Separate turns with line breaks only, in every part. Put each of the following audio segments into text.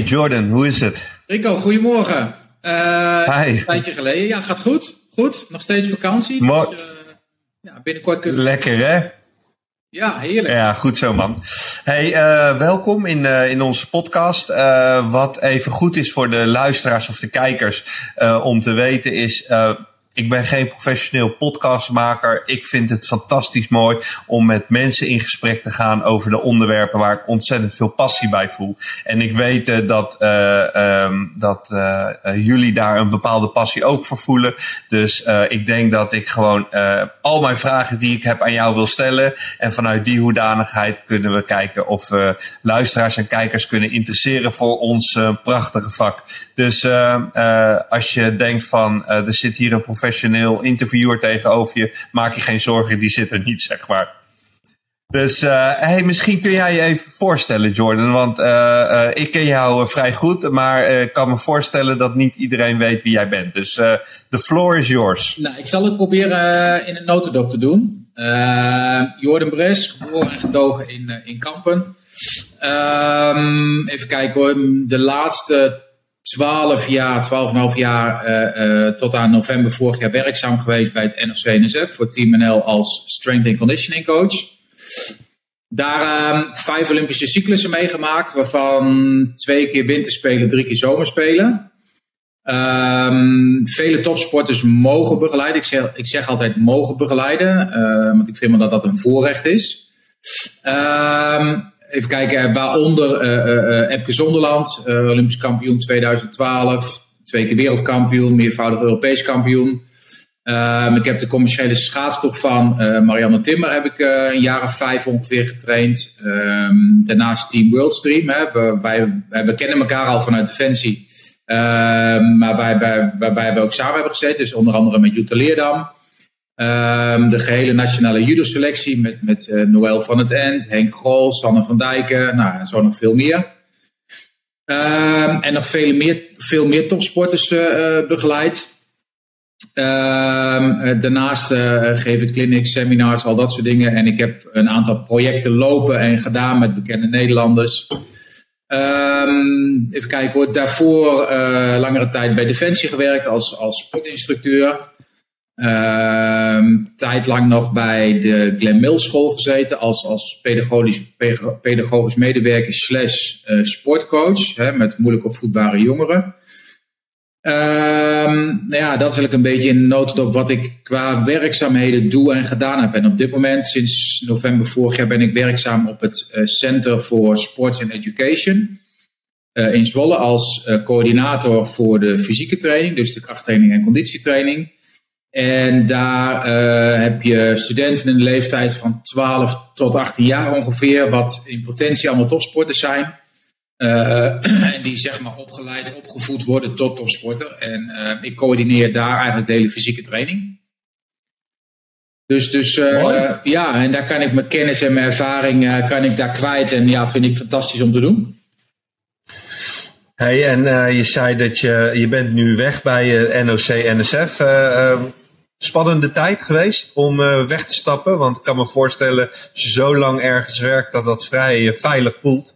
Hey Jordan, hoe is het?
Rico, goedemorgen.
Uh, Hi.
Een tijdje geleden. Ja, gaat goed. Goed. Nog steeds vakantie.
Mooi. Dus,
uh, ja, binnenkort kunnen
Lekker hè?
Ja, heerlijk.
Ja, goed zo man. Hey, uh, welkom in, in onze podcast. wat even goed is voor de luisteraars of de kijkers om te weten is ik ben geen professioneel podcastmaker. Ik vind het fantastisch mooi om met mensen in gesprek te gaan over de onderwerpen waar ik ontzettend veel passie bij voel. En ik weet uh, dat, uh, um, dat uh, jullie daar een bepaalde passie ook voor voelen. Dus ik denk dat ik gewoon al mijn vragen die ik heb aan jou wil stellen. En vanuit die hoedanigheid kunnen we kijken of we luisteraars en kijkers kunnen interesseren voor ons prachtige vak. Dus als je denkt van er zit hier een professioneel interviewer tegenover je. Maak je geen zorgen, die zit er niet, zeg maar. Dus hey, misschien kun jij je even voorstellen, Jordan. Want ik ken jou vrij goed, maar ik kan me voorstellen dat niet iedereen weet wie jij bent. Dus the floor is yours.
Nou, ik zal het proberen in een notendop te doen. Jordan Bres, geboren en getogen in, in Kampen. Um, even kijken hoor. De laatste 12 jaar, 12,5 jaar uh, uh, tot aan november vorig jaar werkzaam geweest bij het NOC-NSF voor Team NL als Strength and Conditioning Coach. Daar uh, vijf Olympische cyclussen meegemaakt, waarvan twee keer winterspelen, drie keer zomerspelen. Um, vele topsporters mogen begeleiden. Ik zeg, altijd mogen begeleiden, uh, want ik vind maar dat dat een voorrecht is. Um, even kijken, waaronder uh, Epke Zonderland, Olympisch kampioen 2012, twee keer wereldkampioen, meervoudig Europees kampioen. Um, ik heb de commerciële schaatsploeg van Marianne Timmer heb ik een jaar of vijf ongeveer getraind. Um, daarnaast Team Worldstream. Hè. We, wij, we kennen elkaar al vanuit Defensie. Um, maar waarbij, waarbij we ook samen hebben gezeten. Dus onder andere met Jutta Leerdam. Um, de gehele nationale judo-selectie met, met uh, Noël van het End, Henk Grol, Sanne van Dijken, nou, en zo nog veel meer. Um, en nog veel meer, veel meer topsporters uh, begeleid. Um, daarnaast geef ik clinics, seminars, al dat soort dingen. En ik heb een aantal projecten lopen en gedaan met bekende Nederlanders. even kijken hoor, daarvoor langere tijd bij Defensie gewerkt als, als sportinstructeur. Uh, tijdlang nog bij de Glen Mills school gezeten als, als pedagogisch, pedagogisch medewerker slash uh, sportcoach hè, met moeilijk opvoedbare jongeren. Um, nou ja, dat is eigenlijk een beetje in notendop wat ik qua werkzaamheden doe en gedaan heb. En op dit moment, sinds november vorig jaar, ben ik werkzaam op het uh, Center for Sports and Education uh, in Zwolle als coördinator voor de fysieke training, dus de krachttraining en conditietraining. En daar uh, heb je studenten in de leeftijd van 12 tot 18 jaar ongeveer, wat in potentie allemaal topsporters zijn. Uh, en die zeg maar opgeleid, opgevoed worden tot topsporter. En uh, ik coördineer daar eigenlijk de hele fysieke training. Dus, dus ja, en daar kan ik mijn kennis en mijn ervaring kan ik daar kwijt. En ja, vind ik fantastisch om te doen.
Hey, en je zei dat je, je bent nu weg bij NOC-NSF spannende tijd geweest om uh, weg te stappen? Want ik kan me voorstellen, als je zo lang ergens werkt, dat dat vrij uh, veilig voelt.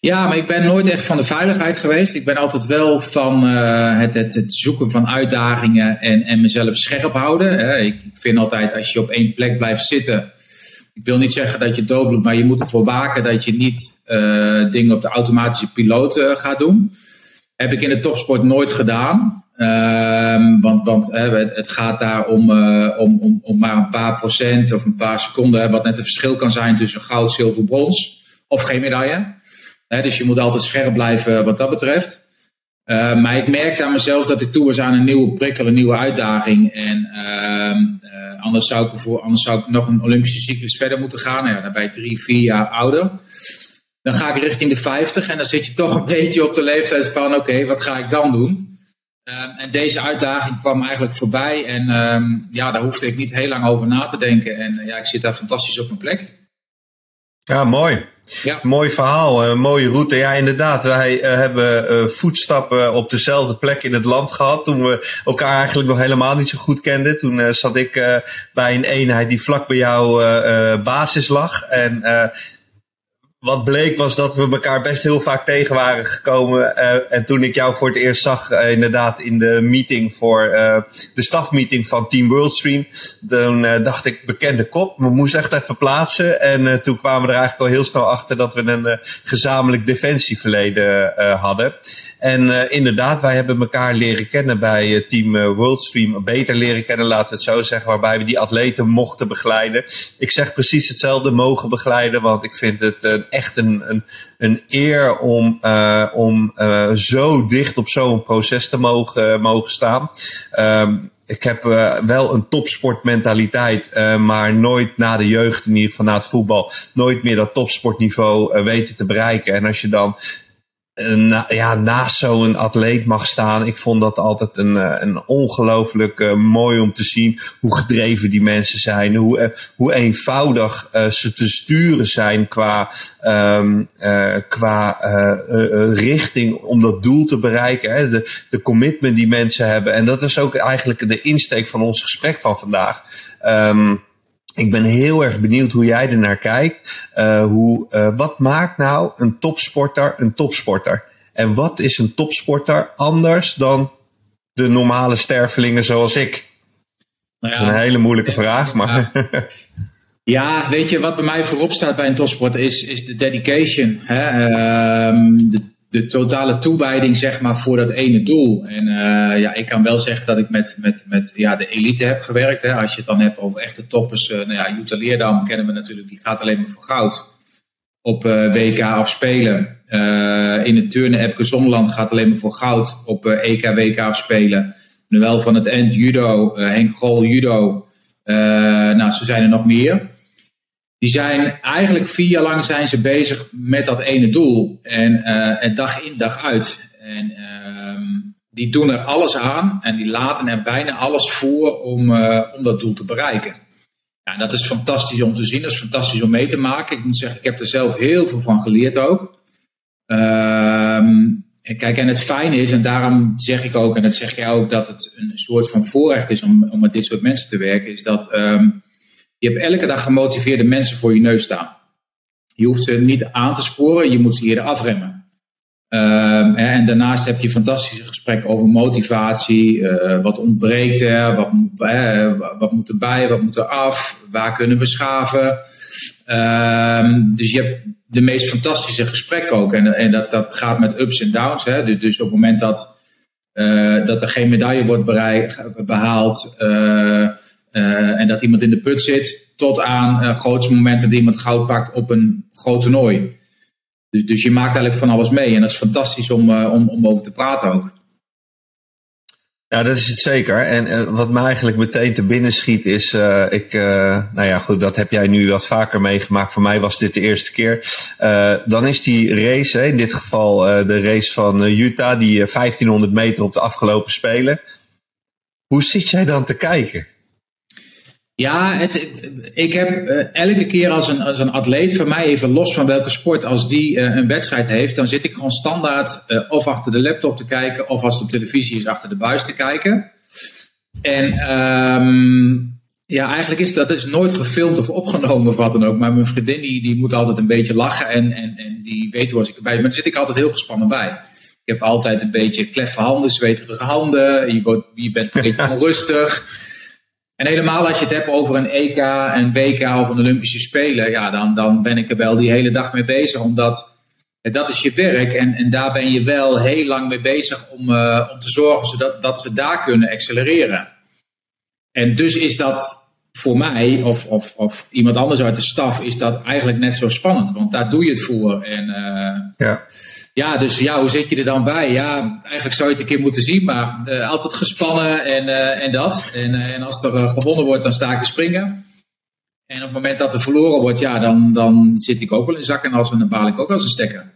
Ja, maar ik ben nooit echt van de veiligheid geweest. Ik ben altijd wel van uh, het, het, het, zoeken van uitdagingen en, en mezelf scherp houden. Ik, vind altijd, als je op één plek blijft zitten. Ik wil niet zeggen dat je dood maar je moet ervoor waken dat je niet dingen op de automatische piloot gaat doen. Heb ik in de topsport nooit gedaan. Um, want want het, gaat daar om, uh, om, om, om maar een paar procent of een paar seconden, wat net het verschil kan zijn tussen goud, zilver, brons of geen medaille. dus je moet altijd scherp blijven wat dat betreft. Uh, maar ik merkte aan mezelf dat ik toe was aan een nieuwe prikkel, een nieuwe uitdaging. En uh, anders, zou ik anders zou ik nog een Olympische cyclus verder moeten gaan. Nou dan ben je drie, vier jaar ouder. Dan ga ik richting de 50 en dan zit je toch een beetje op de leeftijd van: oké, wat ga ik dan doen? Um, en deze uitdaging kwam eigenlijk voorbij. En um, ja, daar hoefde ik niet heel lang over na te denken. En uh, ja, ik zit daar fantastisch op mijn plek.
Ja, mooi. Ja. Mooi verhaal, uh, mooie route. Ja, inderdaad. Wij uh, hebben voetstappen op dezelfde plek in het land gehad. Toen we elkaar eigenlijk nog helemaal niet zo goed kenden. Toen zat ik bij een eenheid die vlak bij jouw basis lag. En wat bleek was dat we elkaar best heel vaak tegen waren gekomen. Uh, en toen ik jou voor het eerst zag, uh, inderdaad, in de meeting voor uh, de stafmeeting van Team Worldstream. Toen dacht ik, bekende kop, we moesten echt even plaatsen. En toen kwamen we er eigenlijk al heel snel achter dat we een gezamenlijk defensieverleden hadden. En uh, inderdaad, wij hebben elkaar leren kennen bij uh, Team uh, Worldstream. Beter leren kennen, laten we het zo zeggen. Waarbij we die atleten mochten begeleiden. Ik zeg precies hetzelfde, mogen begeleiden. Want ik vind het echt een, een, een eer om, om zo dicht op zo'n proces te mogen, mogen staan. Um, ik heb wel een topsportmentaliteit, maar nooit na de jeugd, in ieder geval na het voetbal, nooit meer dat topsportniveau weten te bereiken. En als je dan na, ja, naast zo'n atleet mag staan. Ik vond dat altijd een, eh, een ongelooflijk uh, mooi om te zien hoe gedreven die mensen zijn. Hoe, hoe eenvoudig ze te sturen zijn qua, um, qua richting om dat doel te bereiken. Hè? De, de commitment die mensen hebben. En dat is ook eigenlijk de insteek van ons gesprek van vandaag. Um, ik ben heel erg benieuwd hoe jij er naar kijkt. Uh, hoe, uh, wat maakt nou een topsporter een topsporter? En wat is een topsporter anders dan de normale stervelingen zoals ik? Nou ja, dat is een hele moeilijke vraag, maar.
Ja, weet je, wat bij mij voorop staat bij een topsporter is, is de dedication. Hè? Uh, de de totale toewijding zeg maar, voor dat ene doel. En uh, ja, ik kan wel zeggen dat ik met, met, met ja, de elite heb gewerkt. Hè. Als je het dan hebt over echte toppers. Uh, nou ja, Jutta Leerdam kennen we natuurlijk. Die gaat alleen maar voor goud op uh, WK afspelen. in het turnen Epke gaat alleen maar voor goud op EK, WK afspelen. wel van het end judo, Henk Gol judo. nou, zo zijn er nog meer die zijn eigenlijk vier jaar lang zijn ze bezig met dat ene doel. En, uh, en dag in, dag uit. En uh, die doen er alles aan en die laten er bijna alles voor om, uh, om dat doel te bereiken. Ja, dat is fantastisch om te zien, dat is fantastisch om mee te maken. Ik moet zeggen, ik heb er zelf heel veel van geleerd ook. Um, en kijk, en het fijne is, en daarom zeg ik ook, en dat zeg jij ook, dat het een soort van voorrecht is om, om met dit soort mensen te werken, is dat um, je hebt elke dag gemotiveerde mensen voor je neus staan. Je hoeft ze niet aan te sporen, je moet ze eerder afremmen. Uh, en daarnaast heb je fantastische gesprekken over motivatie. Uh, wat ontbreekt er? Wat, uh, wat moet erbij? Wat moet er af? Waar kunnen we schaven? Uh, dus je hebt de meest fantastische gesprekken ook. En, en dat, dat gaat met ups en downs. Hè? Dus, dus op het moment dat, uh, dat er geen medaille wordt behaald. Uh, en dat iemand in de put zit, tot aan uh, grootste momenten dat iemand goud pakt op een groot toernooi. Dus, dus je maakt eigenlijk van alles mee. En dat is fantastisch om, uh, om, om over te praten ook.
Ja, dat is het zeker. En wat me eigenlijk meteen te binnen schiet is, ik, nou ja, goed, dat heb jij nu wat vaker meegemaakt. Voor mij was dit de eerste keer. dan is die race, hè, in dit geval de race van Utah, die 1500 meter op de afgelopen spelen. Hoe zit jij dan te kijken?
Ja, ik heb uh, elke keer als een, als een atleet, voor mij even los van welke sport, als die uh, een wedstrijd heeft, dan zit ik gewoon standaard uh, of achter de laptop te kijken, of als het op televisie is, achter de buis te kijken. En um, ja, eigenlijk is dat is nooit gefilmd of opgenomen of wat dan ook. Maar mijn vriendin die, die moet altijd een beetje lachen en, en, en die weet hoe als ik erbij ben. Maar daar zit ik altijd heel gespannen bij. Ik heb altijd een beetje kleffe handen, zweterige handen. Je, wordt, je bent een beetje onrustig. En helemaal als je het hebt over een EK, een WK of een Olympische Spelen, ja, dan, dan ben ik er wel die hele dag mee bezig. Omdat dat is je werk en, en daar ben je wel heel lang mee bezig om, uh, om te zorgen zodat, dat ze daar kunnen accelereren. En dus is dat voor mij of, of, of iemand anders uit de staf, is dat eigenlijk net zo spannend. Want daar doe je het voor. En, uh, ja. Ja, dus ja, hoe zit je er dan bij? Ja, eigenlijk zou je het een keer moeten zien, maar uh, altijd gespannen en, uh, en dat. En, uh, en als er gewonnen wordt, dan sta ik te springen. En op het moment dat er verloren wordt, ja, dan, dan zit ik ook wel in zak en als en dan baal ik ook als een stekker.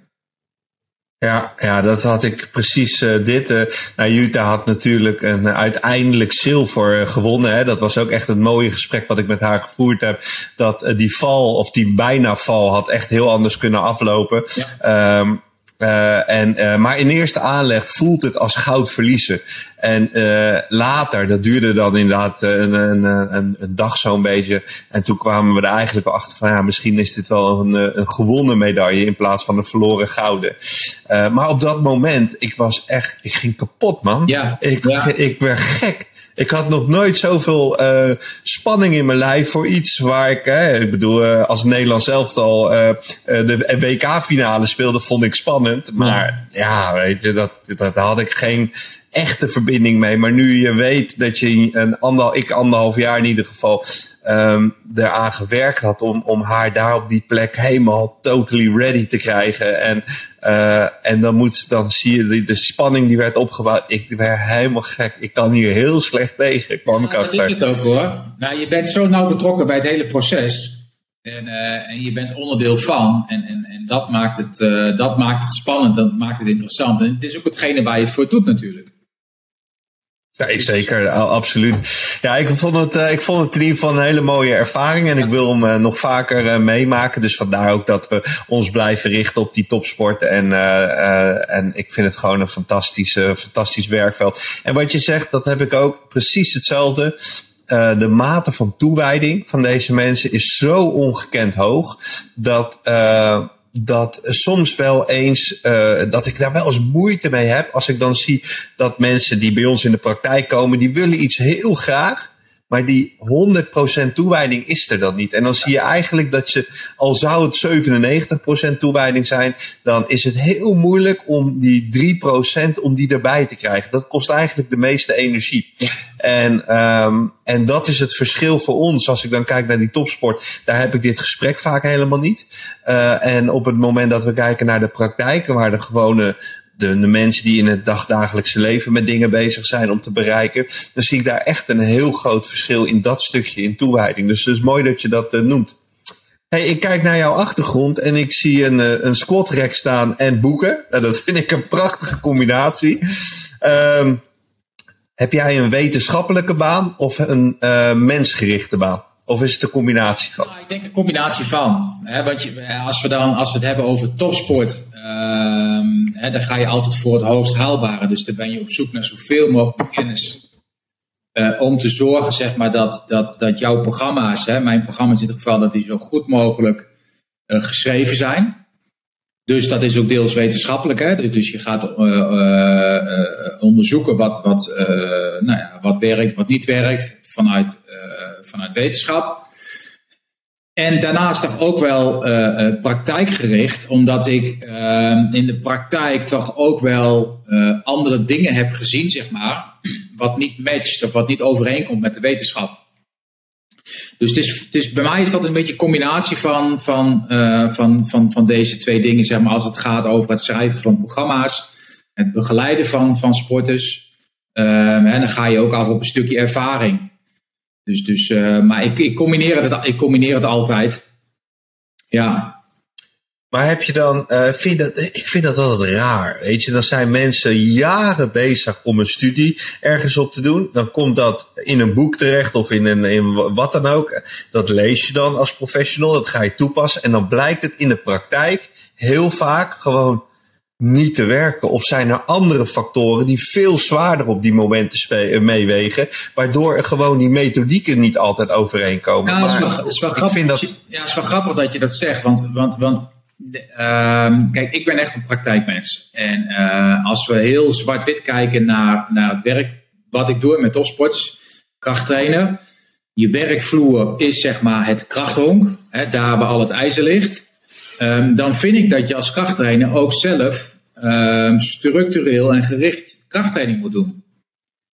Ja, ja, dat had ik precies uh, dit. Uh, nou, Utah had natuurlijk een, uiteindelijk zilver gewonnen. Hè. Dat was ook echt een mooie gesprek wat ik met haar gevoerd heb. Dat die val, of die bijna val, had echt heel anders kunnen aflopen. Ja. Um, Uh, en, uh, maar in eerste aanleg voelt het als goud verliezen. En uh, later, dat duurde dan inderdaad een, een, een, een dag zo'n beetje. En toen kwamen we er eigenlijk achter van ja, misschien is dit wel een, een gewonnen medaille in plaats van een verloren gouden. maar op dat moment, ik was echt, ik ging kapot man.
Ja,
ik,
ja.
ik werd gek. Ik had nog nooit zoveel uh, spanning in mijn lijf voor iets waar ik, hè, ik bedoel, uh, als Nederland zelf al uh, de WK-finale speelde, vond ik spannend. Maar ja, weet je, dat, dat had ik geen echte verbinding mee. Maar nu je weet dat je een ander, ik anderhalf jaar in ieder geval, um, eraan gewerkt had om, om haar daar op die plek helemaal totally ready te krijgen. En, uh, en dan, moet, dan zie je de, de spanning die werd opgebouwd. Ik werd helemaal gek. Ik kan hier heel slecht tegen. Kwam
ja, dat is het ook hoor. Nou, je bent zo nauw betrokken bij het hele proces. En, uh, en je bent onderdeel van. En, en, en dat, maakt het, uh, dat maakt het spannend. Dat maakt het interessant. En het is ook hetgene waar je het voor doet natuurlijk.
Ja, zeker, absoluut. Ja, ik vond, het, uh, ik vond het in ieder geval een hele mooie ervaring en ik wil hem uh, nog vaker uh, meemaken. Dus vandaar ook dat we ons blijven richten op die topsport. En, en ik vind het gewoon een fantastisch, fantastisch werkveld. En wat je zegt, dat heb ik ook precies hetzelfde. de mate van toewijding van deze mensen is zo ongekend hoog dat dat soms wel eens, uh, dat ik daar wel eens moeite mee heb. Als ik dan zie dat mensen die bij ons in de praktijk komen, die willen iets heel graag. Maar die 100% toewijding is er dan niet. En dan zie je eigenlijk dat je, al zou het 97% toewijding zijn, dan is het heel moeilijk om die 3% om die erbij te krijgen. Dat kost eigenlijk de meeste energie. En, um, en dat is het verschil voor ons. Als ik dan kijk naar die topsport, daar heb ik dit gesprek vaak helemaal niet. Uh, en op het moment dat we kijken naar de praktijk, waar de gewone de, mensen die in het dagdagelijkse leven met dingen bezig zijn om te bereiken, dan zie ik daar echt een heel groot verschil in dat stukje in toewijding. Dus het is mooi dat je dat uh, noemt. Hey, ik kijk naar jouw achtergrond en ik zie een, uh, een squat rack staan en boeken. En dat vind ik een prachtige combinatie. Um, heb jij een wetenschappelijke baan of een uh, mensgerichte baan? Of is het een combinatie van?
Nou, ik denk een combinatie van. Hè, want je, als, we dan, als we het hebben over topsport, uh, hè, dan ga je altijd voor het hoogst haalbare. Dus dan ben je op zoek naar zoveel mogelijk kennis. Uh, om te zorgen zeg maar, dat, dat, dat jouw programma's, hè, mijn programma's in ieder geval, dat die zo goed mogelijk uh, geschreven zijn. Dus dat is ook deels wetenschappelijk. Hè? Dus je gaat uh, onderzoeken wat, wat, nou ja, wat werkt, wat niet werkt vanuit, vanuit wetenschap. En daarnaast toch ook wel praktijkgericht, omdat ik ehm, in de praktijk toch ook wel andere dingen heb gezien, zeg maar, wat niet matcht of wat niet overeenkomt met de wetenschap. Dus het is, het is, bij mij is dat een beetje een combinatie van, van, van, van, van deze twee dingen, zeg maar, als het gaat over het schrijven van programma's, het begeleiden van, van sporters. Uh, en dan ga je ook af op een stukje ervaring. Dus, dus, uh, maar ik, ik, combineer het, ik combineer het altijd. Ja.
Maar heb je dan, uh, vind dat, ik vind dat altijd raar. Weet je, dan zijn mensen jaren bezig om een studie ergens op te doen. Dan komt dat in een boek terecht of in, een, in wat dan ook. Dat lees je dan als professional, dat ga je toepassen. En dan blijkt het in de praktijk heel vaak gewoon niet te werken? Of zijn er andere factoren die veel zwaarder op die momenten meewegen, waardoor er gewoon die methodieken niet altijd overeenkomen?
Ja, het is wel, grappig, dat... ja, het is wel grappig dat je dat zegt, want, want, want uh, kijk, ik ben echt een praktijkmens. En uh, als we heel zwart-wit kijken naar, naar het werk wat ik doe met topsports, krachttrainen. Je werkvloer is zeg maar het krachthonk, hè, daar waar al het ijzer ligt. Um, dan vind ik dat je als krachttrainer ook zelf um, structureel en gericht krachttraining moet doen.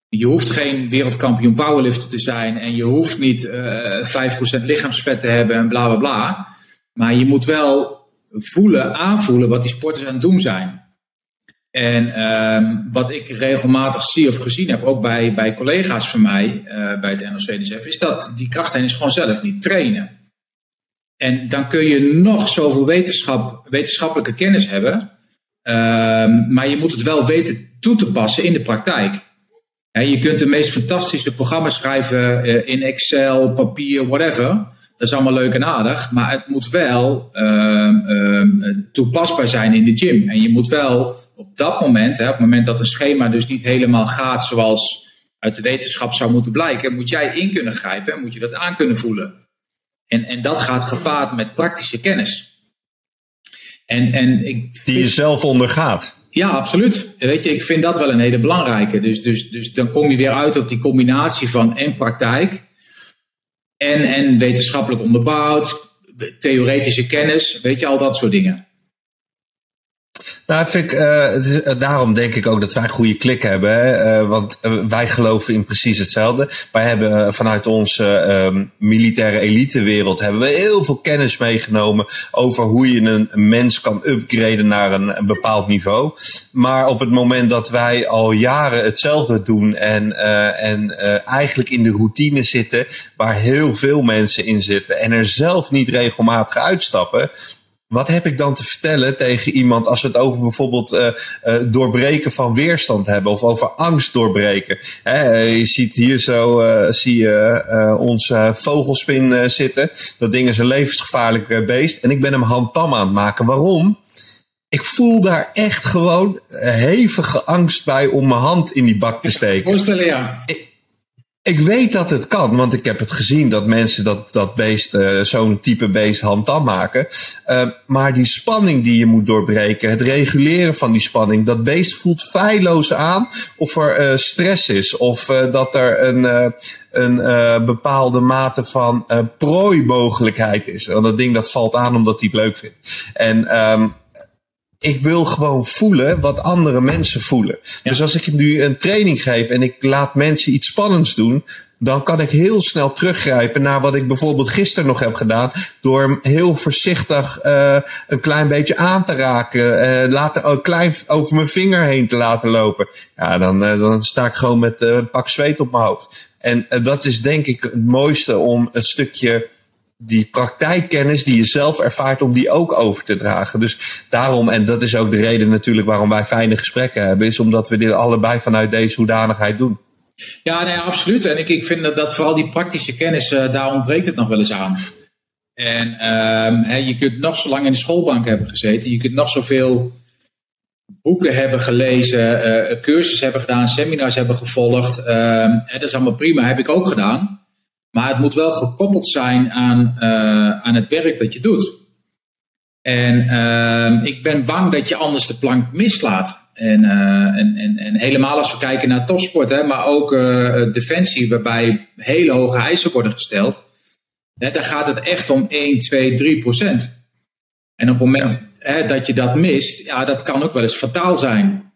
Je hoeft geen wereldkampioen powerlifter te zijn en je hoeft niet uh, 5% lichaamsvet te hebben en bla bla bla. Maar je moet wel voelen, aanvoelen wat die sporters aan het doen zijn. En um, wat ik regelmatig zie of gezien heb, ook bij, bij collega's van mij uh, bij het NOC-NSF, is dat die krachttrainers gewoon zelf niet trainen. En dan kun je nog zoveel wetenschap, wetenschappelijke kennis hebben, um, maar je moet het wel weten toe te passen in de praktijk. Je kunt de meest fantastische programma's schrijven uh, in Excel, papier, whatever. Dat is allemaal leuk en aardig, maar het moet wel ehm, ehm, toepasbaar zijn in de gym. En je moet wel op dat moment, hè, op het moment dat een schema dus niet helemaal gaat zoals uit de wetenschap zou moeten blijken, moet jij in kunnen grijpen en moet je dat aan kunnen voelen. En, en dat gaat gepaard met praktische kennis.
En, en ik Die je zelf ondergaat.
Ja, absoluut. Weet je, ik vind dat wel een hele belangrijke. Dus, dus, dus dan kom je weer uit op die combinatie van en praktijk en, en wetenschappelijk onderbouwd, theoretische kennis, weet je, al dat soort dingen.
Nou, vind ik, uh, daarom denk ik ook dat wij een goede klik hebben. Hè? Uh, want wij geloven in precies hetzelfde. Wij hebben vanuit onze uh, militaire elitewereld hebben we heel veel kennis meegenomen over hoe je een, mens kan upgraden naar een, een, bepaald niveau. Maar op het moment dat wij al jaren hetzelfde doen en, en eigenlijk in de routine zitten, waar heel veel mensen in zitten en er zelf niet regelmatig uitstappen wat heb ik dan te vertellen tegen iemand als we het over bijvoorbeeld uh, uh, doorbreken van weerstand hebben of over angst doorbreken? Hè, je ziet hier zo uh, zie je onze vogelspin zitten. Dat ding is een levensgevaarlijk beest. En ik ben hem handtam aan het maken. Waarom? Ik voel daar echt gewoon hevige angst bij om mijn hand in die bak te steken.
Voorstellen, ja.
Ik weet dat het kan, want ik heb het gezien dat mensen dat, dat beest, uh, zo'n type beest handtam maken. Uh, maar die spanning die je moet doorbreken, het reguleren van die spanning, dat beest voelt feilloos aan of er uh, stress is of dat er een, een bepaalde mate van prooimogelijkheid is. Want dat ding dat valt aan omdat hij het leuk vindt. En um, ik wil gewoon voelen wat andere mensen voelen. Dus als ik nu een training geef en ik laat mensen iets spannends doen, dan kan ik heel snel teruggrijpen naar wat ik bijvoorbeeld gisteren nog heb gedaan. Door hem heel voorzichtig uh, een klein beetje aan te raken. Uh, laten, klein over mijn vinger heen te laten lopen. Ja, dan, uh, dan sta ik gewoon met een pak zweet op mijn hoofd. En dat is denk ik het mooiste om een stukje die praktijkkennis die je zelf ervaart, om die ook over te dragen. Dus daarom, en dat is ook de reden natuurlijk waarom wij fijne gesprekken hebben, is omdat we dit allebei vanuit deze hoedanigheid doen.
Ja, nee, absoluut. En ik, ik vind dat, vooral die praktische kennis, uh, daar ontbreekt het nog wel eens aan. En uh, je kunt nog zo lang in de schoolbank hebben gezeten, je kunt nog zoveel boeken hebben gelezen, uh, cursus hebben gedaan, seminars hebben gevolgd. Uh, dat is allemaal prima, heb ik ook gedaan. Maar het moet wel gekoppeld zijn aan, uh, aan het werk dat je doet. En uh, ik ben bang dat je anders de plank mislaat. En, uh, en, en, en, helemaal als we kijken naar topsport, hè, maar ook defensie, waarbij hele hoge eisen worden gesteld. Hè, daar gaat het echt om 1, 2, 3 procent. En op het moment hè, dat je dat mist, ja, dat kan ook wel eens fataal zijn.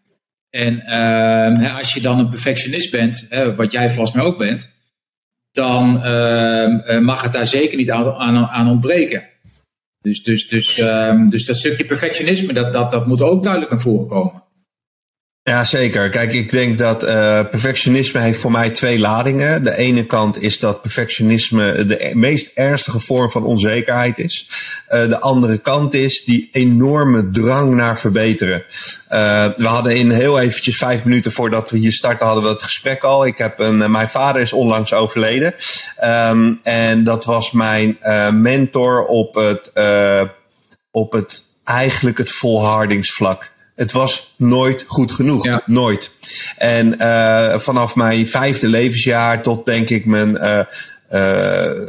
En ehm, als je dan een perfectionist bent, hè, wat jij volgens mij ook bent, dan ehm, eh, mag het daar zeker niet aan, aan, ontbreken. Dus, dus, dus, ehm, dus dat stukje perfectionisme, dat, dat, dat moet ook duidelijk naar voren komen.
Ja, zeker. Kijk, ik denk dat uh, perfectionisme heeft voor mij twee ladingen. De ene kant is dat perfectionisme de meest ernstige vorm van onzekerheid is. Uh, de andere kant is die enorme drang naar verbeteren. Uh, we hadden in heel eventjes vijf minuten voordat we hier starten, hadden we het gesprek al. Ik heb een, mijn vader is onlangs overleden. Um, en dat was mijn mentor op het, op het eigenlijk het volhardingsvlak. Het was nooit goed genoeg. Nooit. En uh, vanaf mijn vijfde levensjaar tot denk ik mijn uh, uh,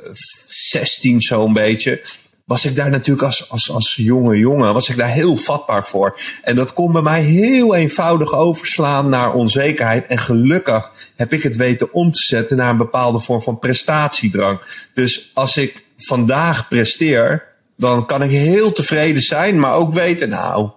16 zo'n beetje. Was ik daar natuurlijk als, als, als jonge jongen, was ik daar heel vatbaar voor. En dat kon bij mij heel eenvoudig overslaan naar onzekerheid. En gelukkig heb ik het weten om te zetten naar een bepaalde vorm van prestatiedrang. Dus als ik vandaag presteer, dan kan ik heel tevreden zijn, maar ook weten, nou,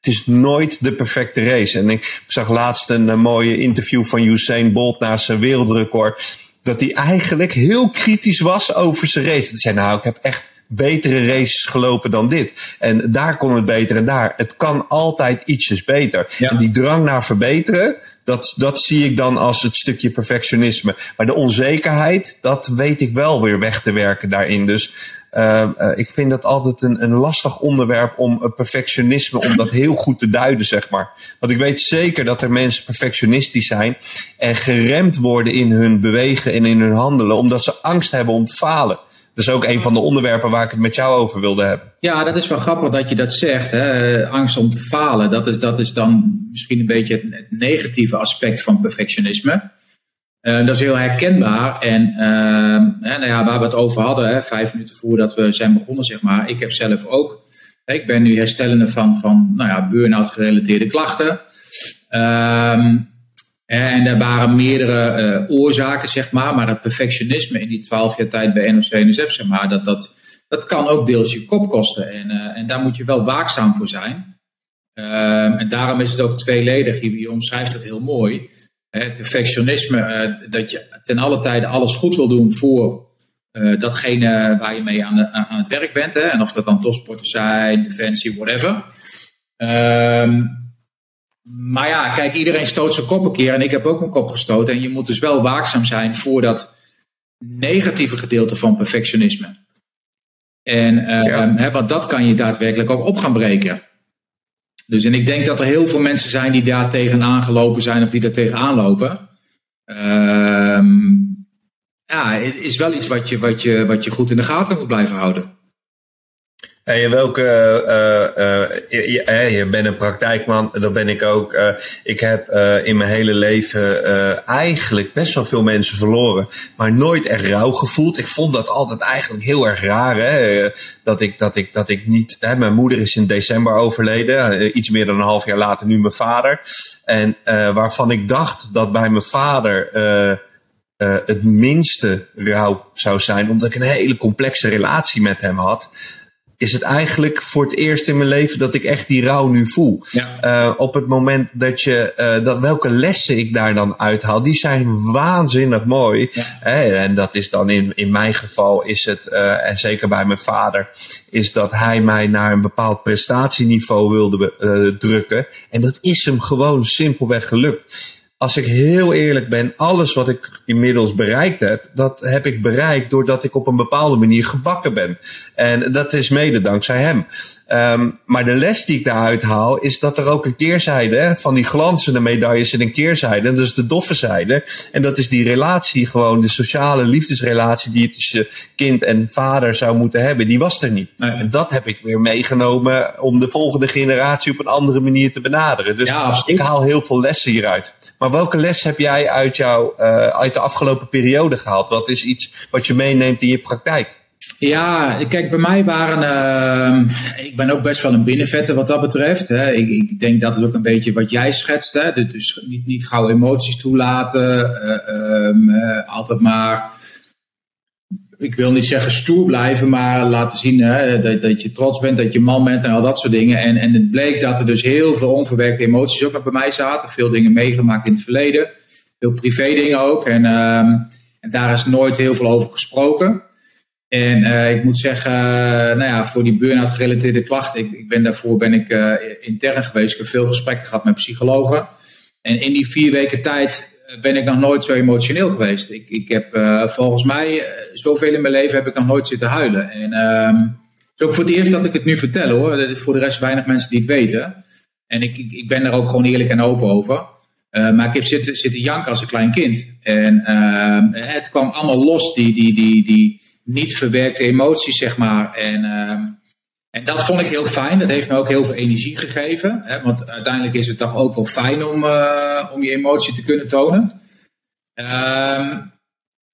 het is nooit de perfecte race. En ik zag laatst een, een mooie interview van Usain Bolt na zijn wereldrecord. Dat hij eigenlijk heel kritisch was over zijn race. Hij zei, nou, ik heb echt betere races gelopen dan dit. En daar kon het beter en daar. Het kan altijd ietsjes beter. En die drang naar verbeteren, dat, dat zie ik dan als het stukje perfectionisme. Maar de onzekerheid, dat weet ik wel weer weg te werken daarin. Dus uh, uh, ik vind dat altijd een, een lastig onderwerp om uh, perfectionisme, om dat heel goed te duiden, zeg maar. Want ik weet zeker dat er mensen perfectionistisch zijn en geremd worden in hun bewegen en in hun handelen, omdat ze angst hebben om te falen. is ook een van de onderwerpen waar ik het met jou over wilde hebben.
Ja, dat is wel grappig dat je dat zegt. Hè? Angst om te falen, dat is, dat is dan misschien een beetje het, negatieve aspect van perfectionisme. Uh, dat is heel herkenbaar. En uh, nou ja, waar we het over hadden, hè, vijf minuten voordat we zijn begonnen, zeg maar. Ik heb zelf ook, ik ben nu herstellende van, van nou ja, burn-out gerelateerde klachten. Ehm, en er waren meerdere uh, oorzaken, zeg maar. Maar het perfectionisme in die twaalf jaar tijd bij NOC-NSF, zeg maar, dat, dat, dat kan ook deels je kop kosten. En, uh, en daar moet je wel waakzaam voor zijn. Ehm, en daarom is het ook tweeledig. Je, je omschrijft het heel mooi. Hè, perfectionisme, uh, dat je ten alle tijde alles goed wil doen voor datgene waar je mee aan, de, aan het werk bent. Hè? En of dat dan topsporters zijn, defensie, whatever. Ehm maar ja, kijk, iedereen stoot zijn kop een keer en ik heb ook mijn kop gestoten. En je moet dus wel waakzaam zijn voor dat negatieve gedeelte van perfectionisme. En uh, want dat kan je daadwerkelijk ook op gaan breken. Dus en ik denk dat er heel veel mensen zijn die daar tegenaan gelopen zijn of die daar tegenaan lopen. Ehm, ja, het is wel iets wat je, wat, je, wat je goed in de gaten moet blijven houden.
Hey, welke, uh, je, je, bent een praktijkman, dat ben ik ook. Ik heb in mijn hele leven eigenlijk best wel veel mensen verloren, maar nooit echt rouw gevoeld. Ik vond dat altijd eigenlijk heel erg raar, hè? dat ik, dat ik, dat ik niet. Hè, mijn moeder is in december overleden, iets meer dan een half jaar later nu mijn vader. En waarvan ik dacht dat bij mijn vader. het minste rouw zou zijn, omdat ik een hele complexe relatie met hem had is het eigenlijk voor het eerst in mijn leven dat ik echt die rouw nu voel. Ja. Uh, op het moment dat je, uh, dat welke lessen ik daar dan uithaal, die zijn waanzinnig mooi. Ja. en dat is dan in, in mijn geval is het, uh, en zeker bij mijn vader, is dat hij mij naar een bepaald prestatieniveau wilde drukken. En dat is hem gewoon simpelweg gelukt als ik heel eerlijk ben, alles wat ik inmiddels bereikt heb, dat heb ik bereikt doordat ik op een bepaalde manier gebakken ben. En dat is mede dankzij hem. Um, maar de les die ik daaruit haal, is dat er ook een keerzijde hè, van die glanzende medailles en een keerzijde. En dat is de doffe zijde. En dat is die relatie, gewoon de sociale liefdesrelatie die je tussen kind en vader zou moeten hebben. Die was er niet. En dat heb ik weer meegenomen om de volgende generatie op een andere manier te benaderen. Dus ja, ik haal heel veel lessen hieruit. Maar welke les heb jij uit, jou, uh, uit de afgelopen periode gehaald? Wat is iets wat je meeneemt in je praktijk?
Ja, kijk, bij mij waren. Uh, ik ben ook best wel een binnenvetter wat dat betreft. Hè. Ik, ik, denk dat het ook een beetje wat jij schetst. Hè. Dus niet, niet gauw emoties toelaten. Uh, altijd maar. Ik wil niet zeggen stoer blijven, maar laten zien hè, dat, dat je trots bent, dat je man bent en al dat soort dingen. En, en het bleek dat er dus heel veel onverwerkte emoties ook nog bij mij zaten. Veel dingen meegemaakt in het verleden. Veel privé dingen ook. En, ehm, en daar is nooit heel veel over gesproken. En uh, ik moet zeggen, nou ja, voor die burn-out gerelateerde klachten, ik, ik ben daarvoor ben ik uh, intern geweest. Ik heb veel gesprekken gehad met psychologen. En in die vier weken tijd ben ik nog nooit zo emotioneel geweest. Ik, ik heb volgens mij, zoveel in mijn leven heb ik nog nooit zitten huilen. En ehm, het is ook voor het eerst dat ik het nu vertel hoor. Voor de rest weinig mensen die het weten. En ik, ik, ik ben er ook gewoon eerlijk en open over. maar ik heb zitten, zitten janken als een klein kind. En ehm, het kwam allemaal los, die, die, die, die, niet verwerkte emoties, zeg maar. En, uh, en dat vond ik heel fijn. Dat heeft me ook heel veel energie gegeven. Hè? Want uiteindelijk is het toch ook wel fijn om, uh, om je emotie te kunnen tonen. Uh,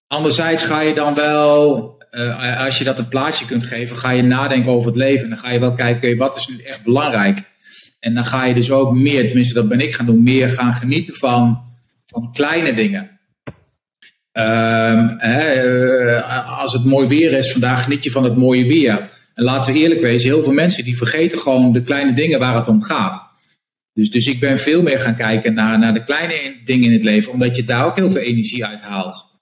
anderzijds ga je dan wel, uh, als je dat een plaatsje kunt geven, ga je nadenken over het leven. En dan ga je wel kijken, wat is nu echt belangrijk? En dan ga je dus ook meer, tenminste dat ben ik gaan doen, meer gaan genieten van, van kleine dingen. Um, als het mooi weer is, vandaag geniet je van het mooie weer. En laten we eerlijk wezen, heel veel mensen die vergeten gewoon de kleine dingen waar het om gaat. Dus, dus ik ben veel meer gaan kijken naar, naar de kleine dingen in het leven, omdat je daar ook heel veel energie uit haalt.